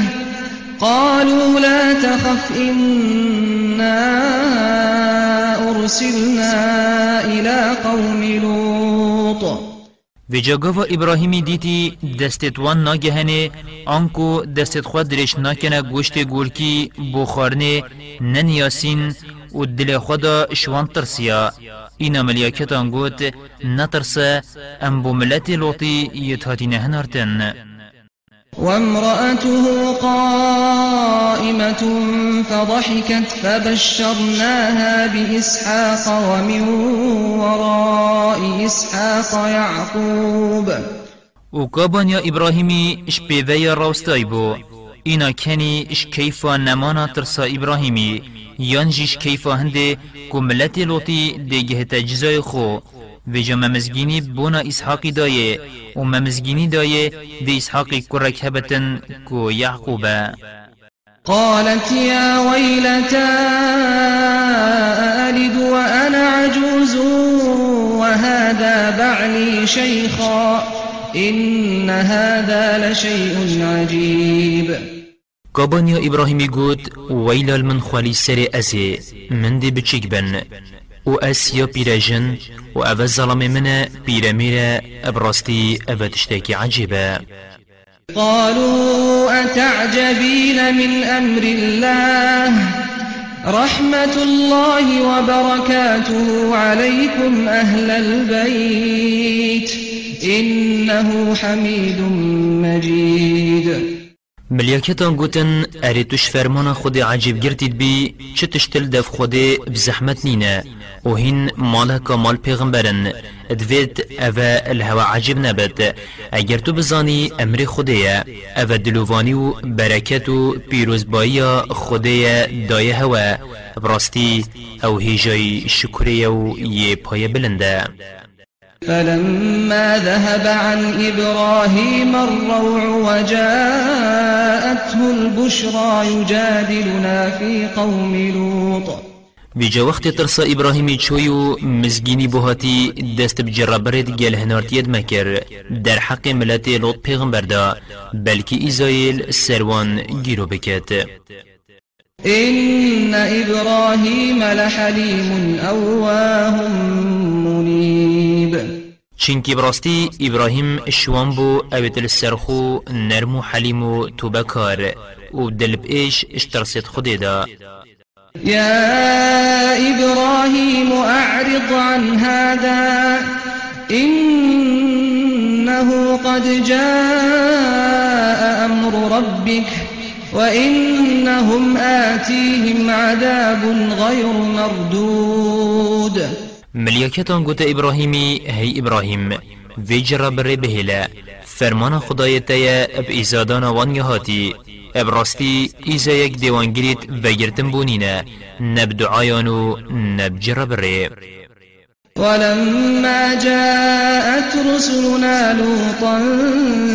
قالوا لا تخف إنا أرسلنا إلى قوم لوط. و جاگاوا ابراهیمی دیتی دستت وان ناگهنه آنکو دستت خود درش ناکنه گوشت گولکی بخارنه و دل خدا شوان ترسیا اینا ملیاکتان گوت نترسه ام بو ملت لوطی یتهاتین هنارتن. وامرأته قائمة فضحكت فبشرناها بإسحاق ومن وراء إسحاق يعقوب. وكابان يا إبراهيمي إش بيويا راستاي بو اینا کنی اش کیفا یانجیش کیفا هنده کو ملت لوتی دیگه تجزای خو. و جا ممزگینی بونا اسحاقی دایه و ممزگینی دایه دی اسحاقی کرک هبتن کو یعقوبه قالت يا ويلتى ألد وأنا عجوز؟ وهذا بعلي شيخا إن هذا لشيء عجيب. كابان يا إبراهيم قد ويل من خالي سري أزي من دي بچيك بن و اس یا پیرجن و أو ظلم من پیرمیر ابراستی أو تشتاکی عجیبه قالوا أتعجبين من أمر الله؟ رحمة الله وبركاته عليكم أهل البيت. إنه حميد مجيد. ملیاکتان گوتن اری توش فرمان خود عجیب گرتید بی چه تشتل دف خود بزحمت نینه و هین ماله کامال پیغمبرن دوید اوه الهوا عجیب نبد اگر تو بزانی أمر خوده اوه دلووانی و برکت و پیروزبایی خوده دایه هوا براستی أو هیجای شکریه و یه پای بلنده فلما ذهب عن إبراهيم الروع وجاءته البشرى يجادلنا في قوم لوط. بيجا وقت ترسا إبراهيمي چويو مزگيني بوهاتي دست بجربرد گل هنارتيد مكر. در حق ملت لوط پیغمبر دا بلكي إزايل سروان گيرو بكت. إن إبراهيم لحليم أواه منيب. چنکی براستی ابراهیم شوان بو اویت السرخو نرم و حلیم و توبکار و دلب ایش اشترسید خودی دا. يا إبراهيم أعرض عن هذا إنه قد جاء أمر ربك وإنهم آتيهم عذاب غير مردود. ملیاکتان گوت ابراهیمی هی ابراهیم ویجر بره بهلا فرمان خدای تیا اب ایزادان وان یهاتی اب راستی ایزا یک دیوانگیریت وگرتن بونینه. نب دعایانو نب جر بره ولما جاءت رسلنا لوطا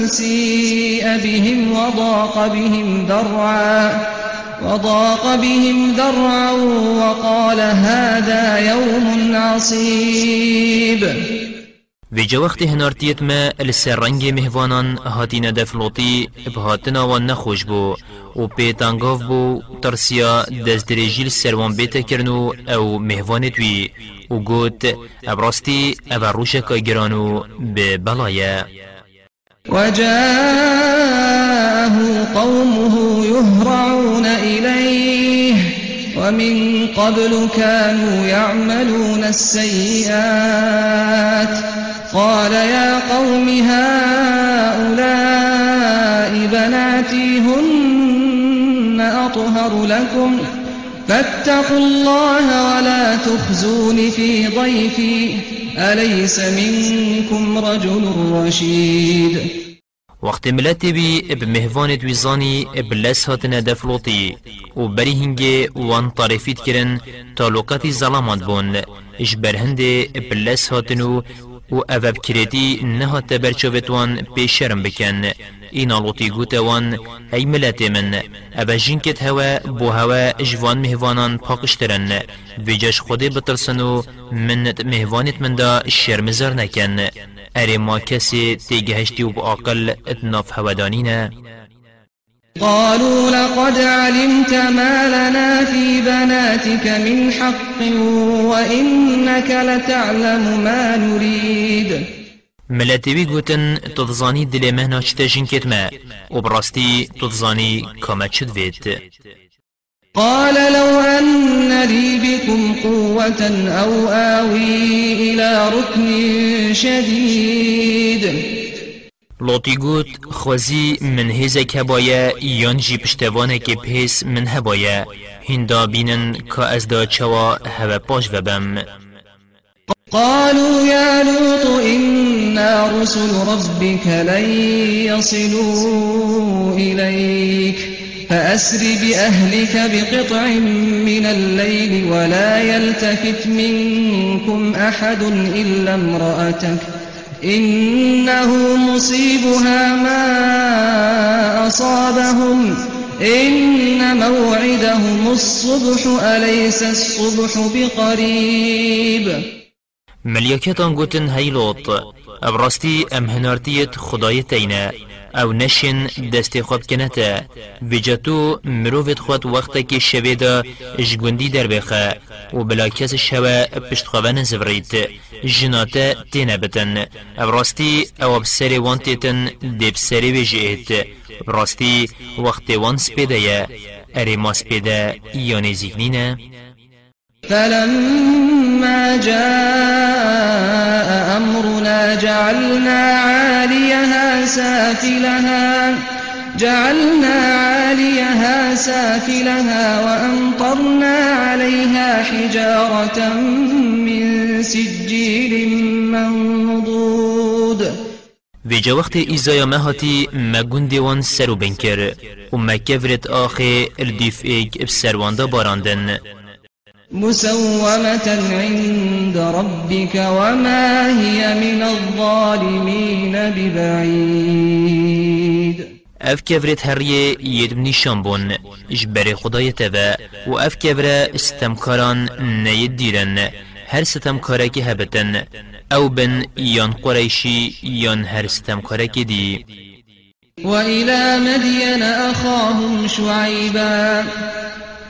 سيء بهم وضاق بهم ذرعا وضاق بهم ذرعا وقال هذا يوم عصيب. في جا وقت هنارتيت ما السرنگ مهوانان هاتين دفلوطي بهاتنا وان نخوش بو و پیتانگاف بو ترسيا دزدريجيل سروان بيتا كرنو أو مهوانت وي و گوت ابراستی ابروشکا گرانو به بلایا. وجاءه قومه يهرعون إليه ومن قبل كانوا يعملون السيئات. قال يا قوم هؤلاء بناتي هن أطهر لكم. فاتقوا الله ولا تخزون في ضيفي. أليس منكم رجل رشيد؟ وقت ملت بی اب مهوان دویزانی اب لس هاتنه دفلوطی و بری هنگه وان طرفیت کرن تالوکاتی ظلامات بون. اش برهنده اب لس هاتنو و اواب کرتی نها تبرچوت وان پیشرم بکن اینا لوتی گوت وان ای ملت من اوه جنکت هوا بو هوا جوان مهوانان پاکشترن ویجاش خودی بترسن و منت مهوانت من دا شرمزار نکن اری ما کسی تیگهشتی و با عقل اتناف هودانینه قالوا لقد علمت ما لنا في بناتك من حق وإنك لتعلم ما نريد. ملتوی گوتن تضزانی دل مهنا چتا جنکت ما و براستی تضزانی کما چد وید قال لو أن لي بكم قوة أو آوي إلى ركن شديد. لوتی گوت خوزی من هزک هبایه یان جی پشتوانه که پیس من هبایه هندا بینن که از دا چوا هوا پاش وبم. قالوا يا لوط إنا رسل ربك لن يصلوا إليك. فأسر بأهلك بقطع من الليل ولا يلتفت منكم أحد إلا امرأتك. إنه مصيبها ما أصابهم. إن موعدهم الصبح أليس الصبح بقريب؟ ملیاکتان گوتن هیلوت ابراستی ام هنارتیت خدای تینه أو نشن دست خواب کنتا ویجاتو مروفت خود وقتا که شوه دا جگوندی در بخه و بلا کس شوه پشت خوابن زفرید جناتا تینا بتن. ابراستی أو بسری وان تیتن دی بسری بجیت براستی وقت وان سپیده یا اری ما سپیده یا نزیگنینه فلما جاء أمرنا جعلنا عاليها سافلها جعلنا عاليها سافلها وأمطرنا عليها حجارة من سجيل منضود. ویجا وقت ایزایا مهاتی مگون دیوان سرو بنکر و مکفرت آخه الدیف ایک بسرواندا باراندن. مسومة عند ربك وما هي من الظالمين ببعيد. أف كفرت هرية يدم نشان بون اجبر خدای تبا و أف كفر استمكاران نيد ديرن هر ستمكارك هبتن أو بن يان قريشي يان هر ستمكارك دي. وإلى مدين أخاهم شعيبا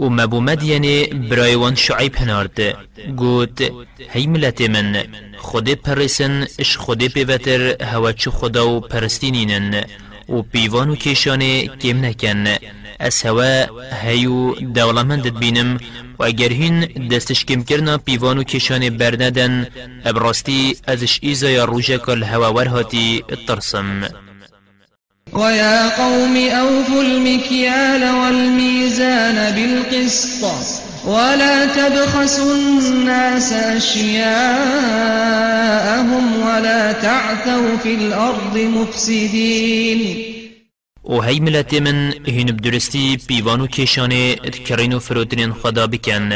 و مبو مدینه برایوان شعیب هنارد گوت هی ملت من خود پرسن اش خود پیوتر هوا چو خدا و پرستینینن و پیوان و کشانه کم نکن از هوا هیو دولمندت بینم و اگر هین دستش کم کرنا پیوان و کشانه برندن ابراستی ازش ایزا یا روژه کل هوا ورهاتی ترسم. ويا قوم أوفوا المكيال والميزان بالقسط ولا تبخسوا الناس أشياءهم ولا تعثوا في الأرض مفسدين. و هی ملت من هین بدرستی پیوانو کشانه کرین و فروترین خدا بکن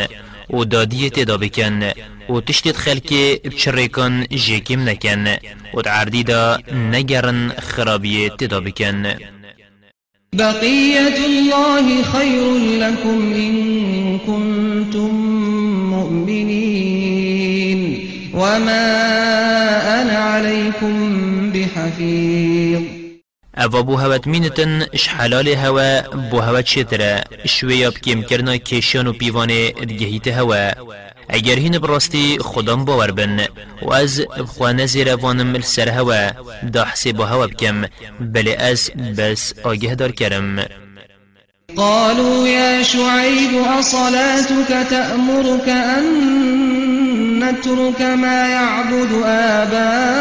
و دادیه تدا بکن و تشتید خلک بچریکان جیکم نکن و تعردی دا نگرن خرابیه تدا بکن بقية الله خير لكم إن كنتم مؤمنين وما أنا عليكم بحفيظ. اوه بو هوت مینتن اش حلال هوا بو هوت شتره شویا بکیم کرنا کشان و پیوانه دگهیت هوا اگر هین براستی خودم باور بن و از بخوانه زیر وانم السر هوا دا حسیب هوا بکم بلی از بس آگه دار کرم قالوا يا شعيب أصلاتك تأمرك أن نترك ما يعبد آباؤنا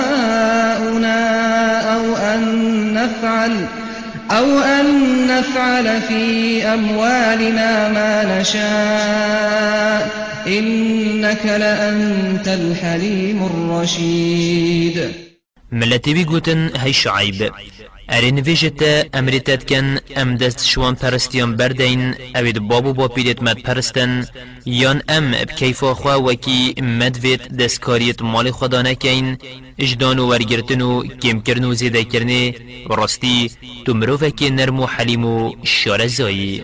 أو أن نفعل أو أن نفعل في أموالنا ما نشاء. إنك لأنت الحليم الرشيد. ملتي بيقوتن هاي شعيب. ارین ویجت امریتت کن ام دست شوان پرستیان بردین اوید بابو با پیدت مد پرستن یان ام بکیف خوا وکی مد وید دست کاریت مال خدا نکین اجدان و ورگرتن و کێمکردن و کرنه، برستی، تو مرۆڤێکی نرم و حلیم و شارزایی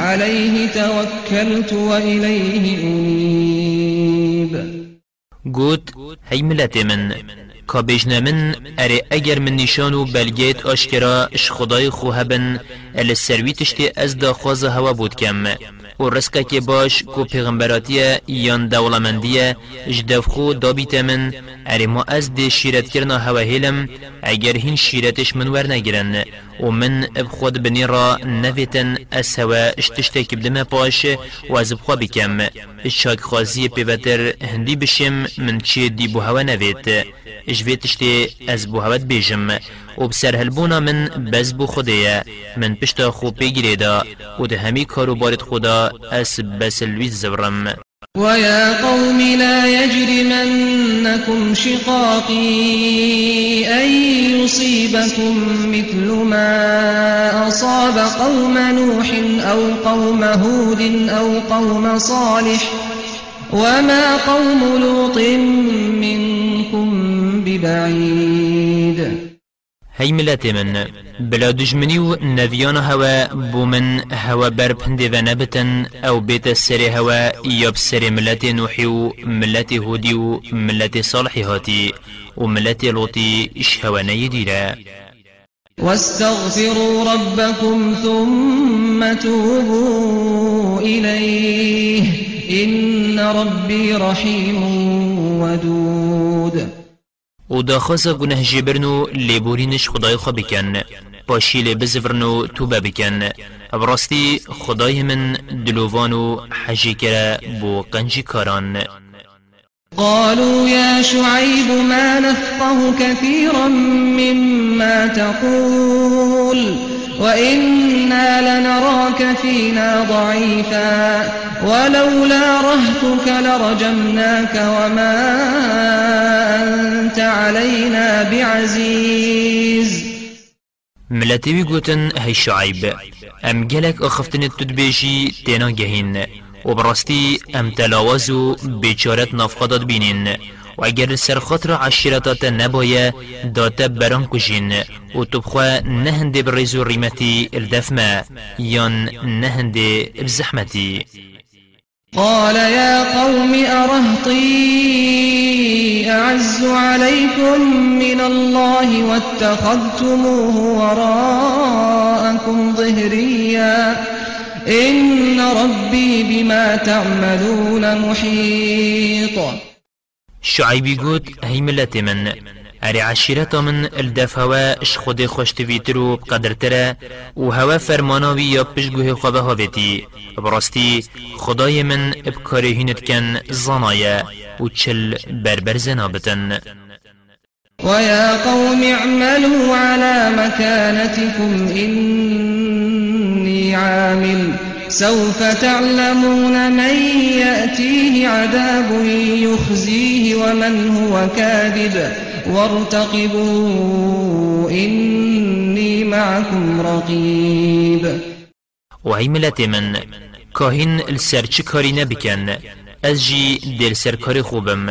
عليه توكلت وإليه أنيب. گوت هی ملت من اگر من نشانو بلگیت آشکرا اش خدای خو هبن. ال سروی تشتی از دا خواز هوا بود کم. و رسکه که باش کو پیغمبراتیه یان دولمندیه اجدف خو دابیت من اره ما از دی شیرت کرنا هوا هیلم اگر هین شیرتش من ور نگرن و من بخود بنی را نویتن از هوا اشتشتک بدم پاش و از بخوا بکم اشاک خوازی پیوتر هندی بشم من چی دی بو هوا نویت اجویتشتی از بو هوا بیجم و بسر هلبونا من بز بو خودیه من پشتا خوب پیگیره دا و ده همی کارو بارد خدا أس بس الویز زبرم ويا قوم لا يجرمنكم شقاقي أن يصيبكم مثل ما أصاب قوم نوح أو قوم هود أو قوم صالح وما قوم لوط منكم ببعيد. هی ملت من. بلا دجمنی و نویان هوا بو من هوا بر پنده و نبتن أو بیت سر هوا یا بسر ملت نوحی و ملت هودی و ملت صالحی هاتی و ملت لوطی اش هوا واستغفروا ربكم ثم توبوا إليه. إن ربي رحيم ودود. و دا خاصا گناه جبرنو لیبورینش خدای خواه بکن. پاشی بزفرنو توبه بکن. براستی خدای من دلووانو حجی کرا بو قنجی کاران. قالوا يا شعيب ما نفقه كثيرا مما تقول. وإنا لنراك فينا ضعيفا ولولا رهتك لرجمناك وما أنت علينا بعزيز ملتوی گوتن هی شعیب. ام گلک اخفتن تدبیجی تینا گهین. و براستی ام تلاوازو بیچارت نافخداد بینین. و اگر سر خاطر عشیرتات نبایه داتا بران کجین و تبخوا نهنده برزو ریمتی الدفمة یان نهنده بزحمتی قال يا قوم أرهطي أعز عليكم من الله واتخذتموه وراءكم ظهريا. إن ربي بما تعملون محيط. شعيبي قوت هي ملت من. أري عشيرتا من الدف اش خود خوش تفيترو بقدر ترى و هوا فرماناوي يا بشگوه خواه هاوتي براستی خدای من بکاره هینت کن زنايا و چل بربر زنابتن. ويا قوم اعملوا على مكانتكم إني عامل سوف تعلمون من يأتيه عذاب يخزيه ومن هو كاذب. وارتقبوا إني معكم رقيب. وهي ملت من كاهن السرچ كاري نبكن از جی دل سرکار خوبم.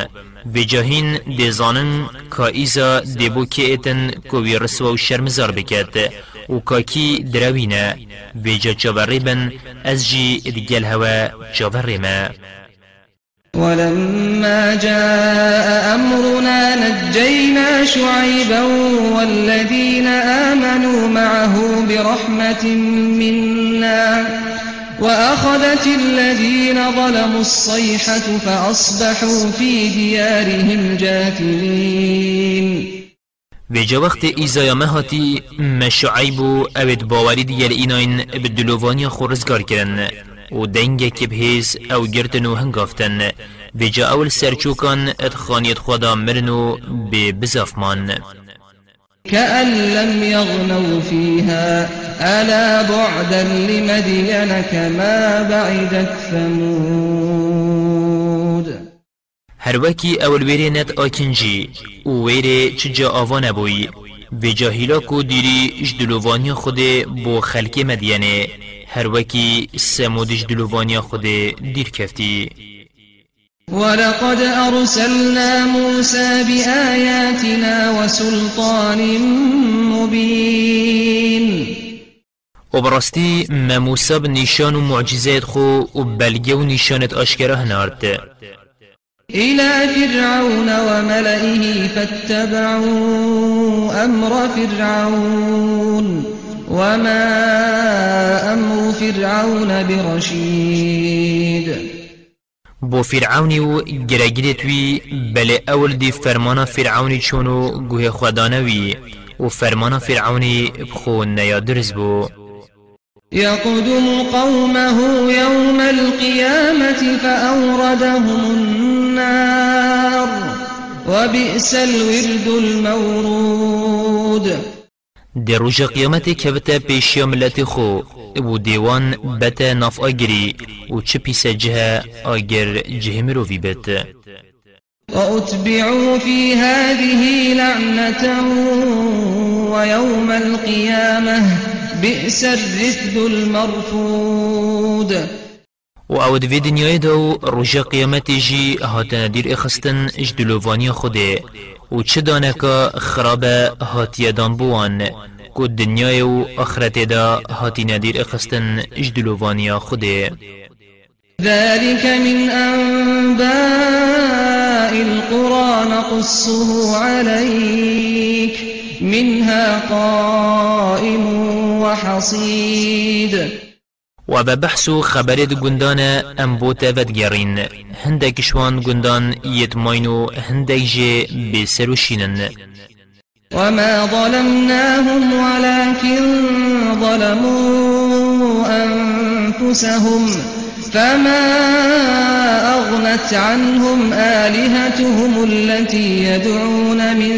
و جاهین دیزانن که ایزا دیبو که ایتن کوی رسوا و شرمزار بکد و کاکی دروینه. و جا جاوری بن از جی دگل هوا جاوری ما ولما جاء أمرنا نجينا شعيبا والذين آمنوا معه برحمة منا. وأخذت الذين ظلموا الصيحة فأصبحوا في ديارهم جاثمين. و جا وقت ایزایا مهاتی مشعیب و اوید باوری دیگر ایناین بدلووانی خورزگار کرن و دنگ که بهیز أو گرتن و هنگافتن. جا أول سرچوکان ادخانیت خدا مرن و به بزافمان كأن لم يغنوا فيها. ألا بعدا لمدين كما بعدت ثمود. هر وکی اول ویره نت آکنجی و ویره چجا آوان بوی و جاهیلا کو دیری جدلووانی خود بو خلق مدینه هر وکی سمود جدلووانی خود دیر کفتی ولقد أرسلنا موسى بآياتنا وسلطان مبين. و براستی ما موسى بنشان و معجزات خو و بلگه و نشانت اشکره هنارد إلى فرعون وملئه فاتبعوا أمر فرعون وما أمر فرعون برشيد. بو فرعونی و گرگیرت وی بله اول دی فرمان فرعونی چونو گوه خدانوی و فرمان فرعونی بخو نیادرز بو يقدم قومه يوم القيامة فأوردهم النار وبئس الورد المورود. دی روژ قیامت کبتا پیشیا ملت خو و دیوان بتا ناف آگری و چه پیس جه آگر جه مروفی بت وأتبعوا في هذه لعنة ويوم القيامة بئس الرفد المرفود. و أو دوی دنیای دو روژا قیامت جی هاتن دیر إخستن اجدلووانی خوده. و چه دانکا خراب هاتیه دان بوان؟ کو دنیای و آخرت دا هاتی ندیر اخستن اجدلووانی خوده. ذلك من أنباء القرى نقصه عليك منها قائم وحصيد. و به بحث و خبرت گندان ام بوتا ودگرین هندک شوان گندان یتماین و هندک جه بسر و شینن. وما ظلمناهم ولكن ظلموا أنفسهم فما أغنت عنهم آلهتهم التي يدعون من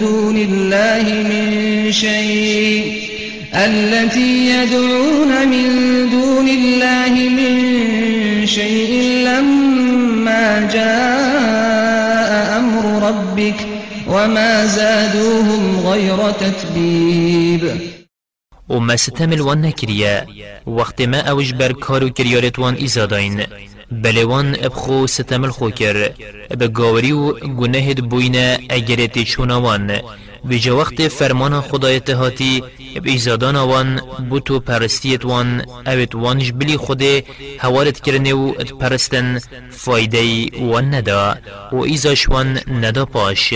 دون الله من شيء. التي يدعون من دون الله من شيء لما جاء أمر ربك وما زادوهم غير تتبيب. و ستم الوان نکریه وقت ما اوش بر کارو کریارت وان ایزاداین بلوان ابخو ستم الخو کر بگاوری و گناهد بوینه اگرت چونوان ویجا وقت فرمان خدای تهاتی ایزادان وان بوتو پرستیت وان اوت وانش بلی خود هوارت کرنه و ات پرستن فایده وان ندا. و ایزاش وان ندا پاش.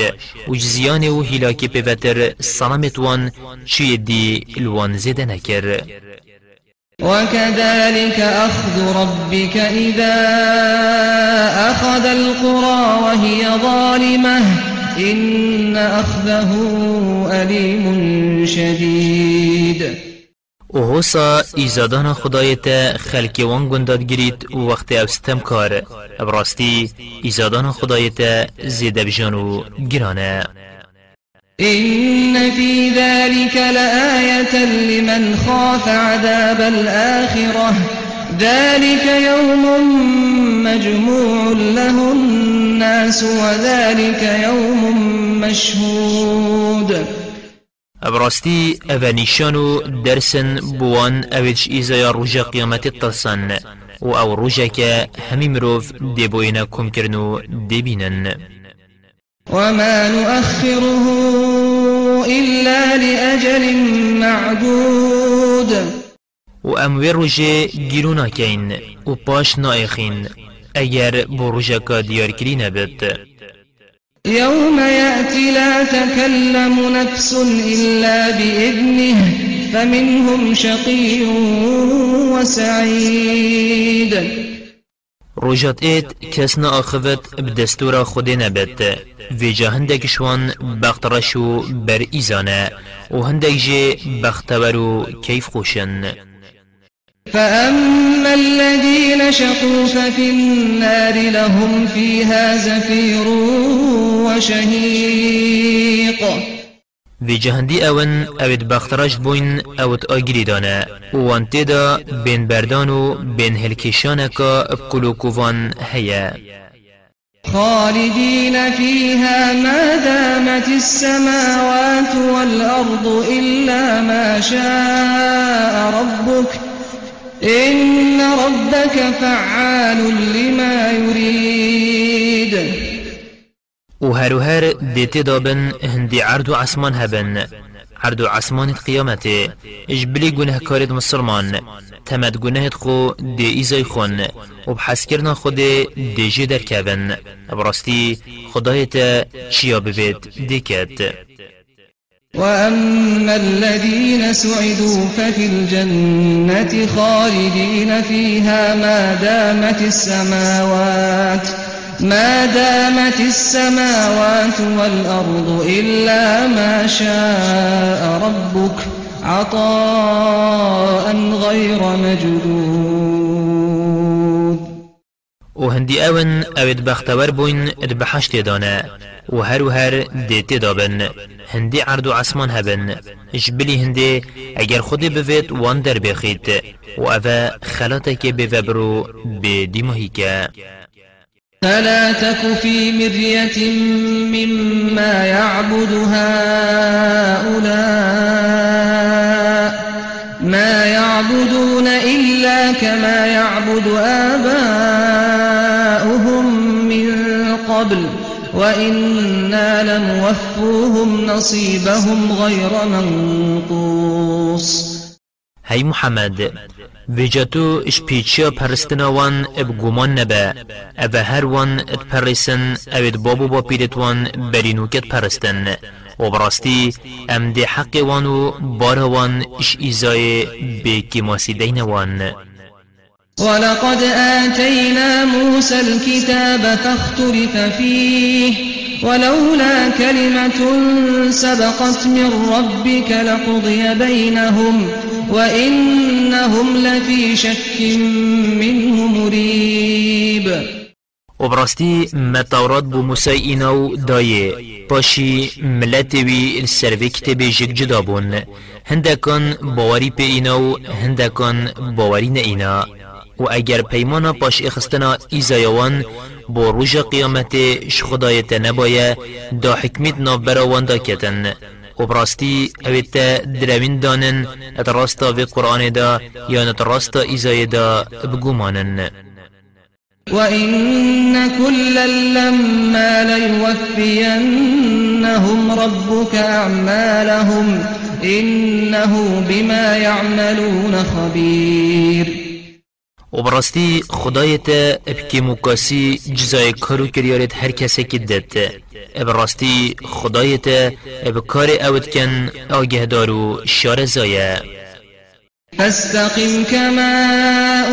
و جزیان و هلاکی پیوتر سلامت وان چی دی الوان زده نکر. وكذلك أخذ ربك إذا أخذ القرى وهي ظالمة إن أخذه أليم شديد. و هوسا ایزادان خدای تا خلکی وان گنداد گرید و وقت أو ستم کار براستی ایزادان خدای تا زیده بجان و گرانه إن في ذلك لآية لمن خاف عذاب الآخرة. ذلك يوم مجموع له الناس وذلك يوم مشهود. ابراستی أو نیشانو درسن بوان اویج ایزایا روژا قیامت تلسن و أو روژا که همی مروف دیبوینا کم کرنو دیبینن وما نؤخره إلا لأجل معدود. و ام وی روژه گیرونا کین و پاش نایخین روژا که دیار کری نبید يوم يأتي لا تكلم نفس إلا بإذنه فمنهم شقي وسعيد. روژات اید کس نا آخوت بدستور خود نبد و جا هندک شوان بخترشو بر ایزانه و هندک جه بختورو کیف خوشن. فأما الذين شقوا ففي النار لهم فيها زفير وشهيق. في جهندي اون اوید بخترش بوين اوت آگری دانه وان تدا بين بردانو بين هلكشانكا بكلوكوفان هيا خالدين فيها ما دامت السماوات والأرض إلا ما شاء ربك إن ربك فعال لما يريد. و هر دیتی دابن هندی عرض و عسمان هبن. عرض و عسمان قیامته اجبلی گناه کارد مسلمان. تمد گناه خو دی ایزای خون. و بحث کرنا خود دی جی در کبن براستی خدایت چیا ببید دیکت وأما الذين سعدوا ففي الجنة خالدين فيها ما دامت السماوات ما دامت السماوات والأرض إلا ما شاء ربك عطاء غير مجدود. وهندي اون اوید بختور بوين ادبحشت دانه و هر و هر دیتی دابن هندی عرض و عسمان هبن جبلی هندی اگر خودی بوید وان در بخید و اوه خلاتك بوبرو بدیمهی که فلا تك في مرية مما يعبد هؤلاء ما يعبدون إلا كما يعبد آباؤهم. من قبل وإنا لموفوهم نصيبهم غير منقوص. هی محمد ویجاتو اش پیچیا پرستنا وان اب گمان نبا أو هر وان ات پرسن اوید بابو با پیدت وان برینوکت پرستن. و براستی ام دی حق وانو بارا وان اش ایزای بکی ماسی دین وان ولقد آتينا موسى الكتاب فاختلف فيه ولولا كلمة سبقت من ربك لقضي بينهم وإنهم لفي شك منه مريب. وبراستی متورات بو موسی ایناو دایه. پاشی ملتوی السروی کتب جگ جدا بون. هندکان باوری باوری نه اینا. و اگر پیمانا پاش اخستنا ایزایوان با روژ قیامت شخدایت نبایه دا حکمت ناف براوان دا کتن. و براستی اویت دروین دانن ات راستا وی قرآن دا یا نت راستا ایزای دا بگومانن. وإن كلا لما ليوفينهم ربك أعمالهم إنه بما يعملون خبير. و براستی خدایت ابکی مکاسی جزای کارو کریارت هر کسی که دد براستی خدایت اب کار اوت کن آگه دارو شار زایه فاستقم كما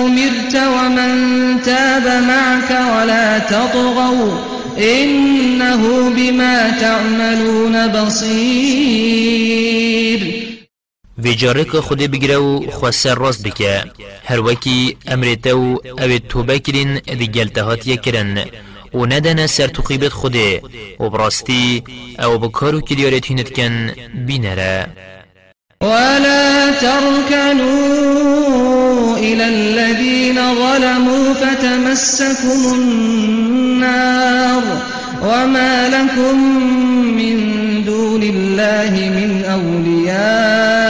أمرت ومن تاب معك ولا تطغوا إنه بما تعملون بصير وی جارک خود بگیره و خواست راست بکه هر وکی امرته و أو توبه کرین دی گلتهات یکرن و ندن سر تقیبت خوده و براستی أو بکارو کلیارت هینت کن بینره ولا تركنوا إلى الذين ظلموا فتمسكم النار وما لكم من دون الله من أولياء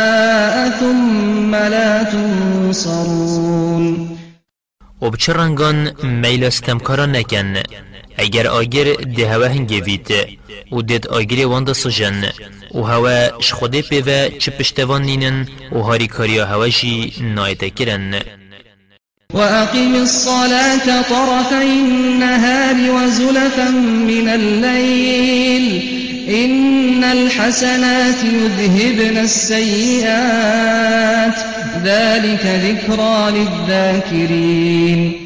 ثم لا تنصرون. و بچه رنگان میل استمکارا نکن اگر آگر ده هوا هنگی وید و دید آگر وانده سجن و هوا شخوده پیوه چه پشتوان نینن و هاری کاریا هوا جی نایده کرن وأقم الصلاة طرفي النهار وزلفا من الليل إن الحسنات يذهبن السيئات. ذلك ذكرى للذاكرين.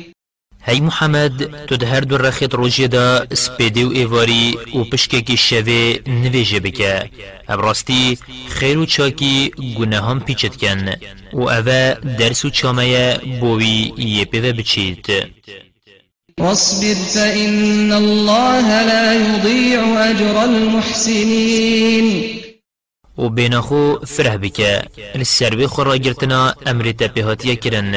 هی محمد تو ده هر دو رخیت روژی دا سپیدی و ایواری و پشککی شوه نویجه بکه ابراستی خیر و چاکی گناه هم پیچت کن و اوه درس و چامه بوی یه پیوه بچید واصبر فإن الله لا يضيع أجر المحسنين. و بینخو فره بکه السربی خورا گرتنا أمر تپیهاتیه کرن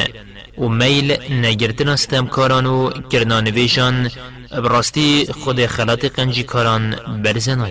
و میل نگرتنا ستمکاران و کرنانویشان براستی خود خلات قنجی کاران برزنا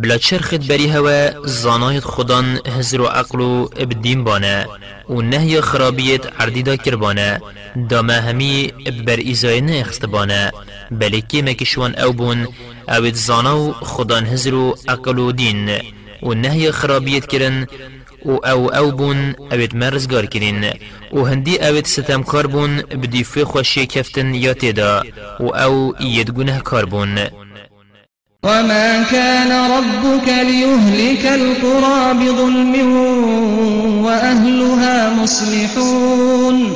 بلا چرخت بری هوا زانایت خودان هزر و عقل و ابدین بانه و نهی خرابیت عردیدا کربانه. دامه همی بر ایزای نه اخست بانه. بلکه مکشوان أو بون اوید زانا و خودان هزر و عقل و دین. و نهی خرابیت کرن و أو أو بون اوید مرزگار کرین. و هندی اوید ستمکار بون بدیفه خوشی کفتن یا تیدا. و أو ید گنه کار بون. وما كان ربك ليهلك القرى بظلم وأهلها مصلحون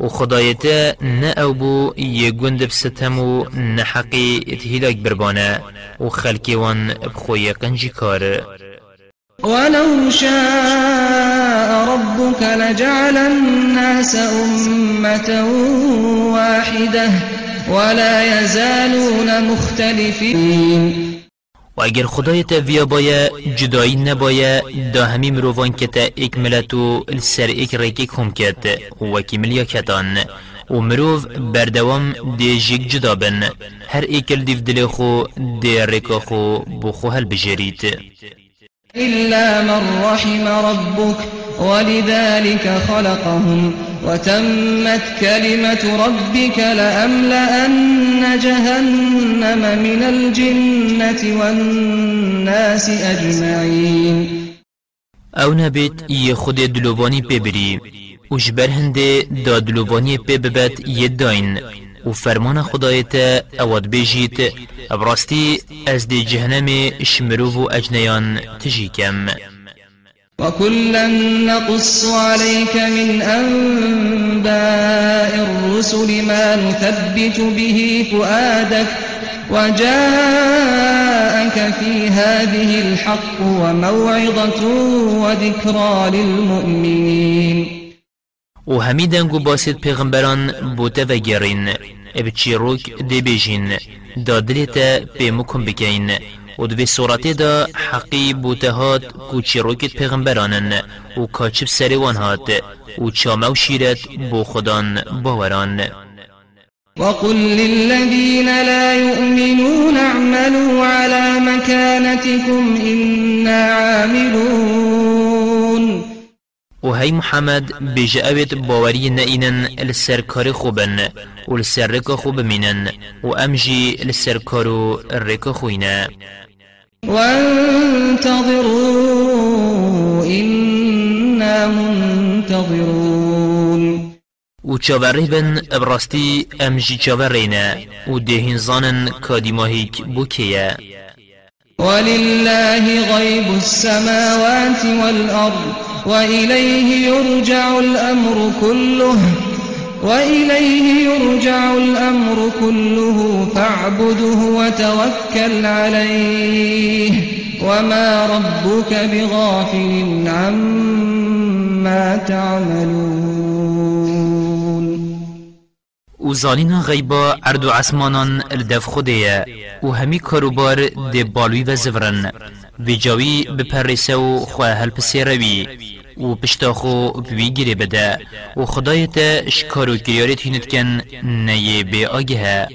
و خدایت نه أو بو یه گند بستم و نه حقی اتهیلاک بربانه و خلکی وان بخوی قنجی کار ولو شاء ربك لجعل الناس أمة واحدة ولا يزالون مختلفين. و اگر خدای تا ویا بایا جدایی نبایا دا همی مروان کتا ایک ملتو السر ایک ریکی کم کت و کی ملیا کتان. و مروف بردوام دی جیگ جدا بن. هر ایکل دیف دل خو دی ریکا خو بخو هل بجرید. إلا من رحم ربك ولذلك خلقهم وتمت كلمة ربك لأملأن جهنم من الجنة والناس أجمعين. أو نبید یه خود دلوانی پی بری و جبر هنده دا دلوانی پی ببت یه داین و فرمان خدایت اواد بیجید براستی از دی جهنم شمرو و اجنیان تجی کم وكلا نقص عليك من أنباء الرسل ما نثبت به فؤادك وجاءك في هذه الحق وموعظة وذكرى للمؤمنين. و همی دنگو باسید پیغمبران بوته و گرین ابچی روک دی بیجین دا دلیتا پیمکم بکین و دوی صورتی دا حقی بوته هات کوچی روکت پیغمبرانن و کاچب سریوان هات و چامو شیرت بو خدان باوران وقل للذين لا يؤمنون اعملوا على مكانتكم إنا عاملون و هی محمد بیجه اوید باوری نئینن السرکار خوبن و السرکا خوب مینن و امجی السرکارو رکا خوینه وانتظروا إنا منتظرون. و چاوری بن ابراستی امجی چاورینه و دهین زانن کادیماهیک بوکیه ولله غيب السماوات والأرض وإليه يرجع الأمر كله. وإليه يرجع الأمر كله فاعبده وتوكل عليه. وما ربك بغافل عما تعملون. و زالین غیبا اردو عسمانان الدف خوده و همی کاروبار ده بالوی و زورن. و جاوی خواه و پشتاخو بوی گیره بده و خدایت شکارو گریارت هینت کن نیه به آگه.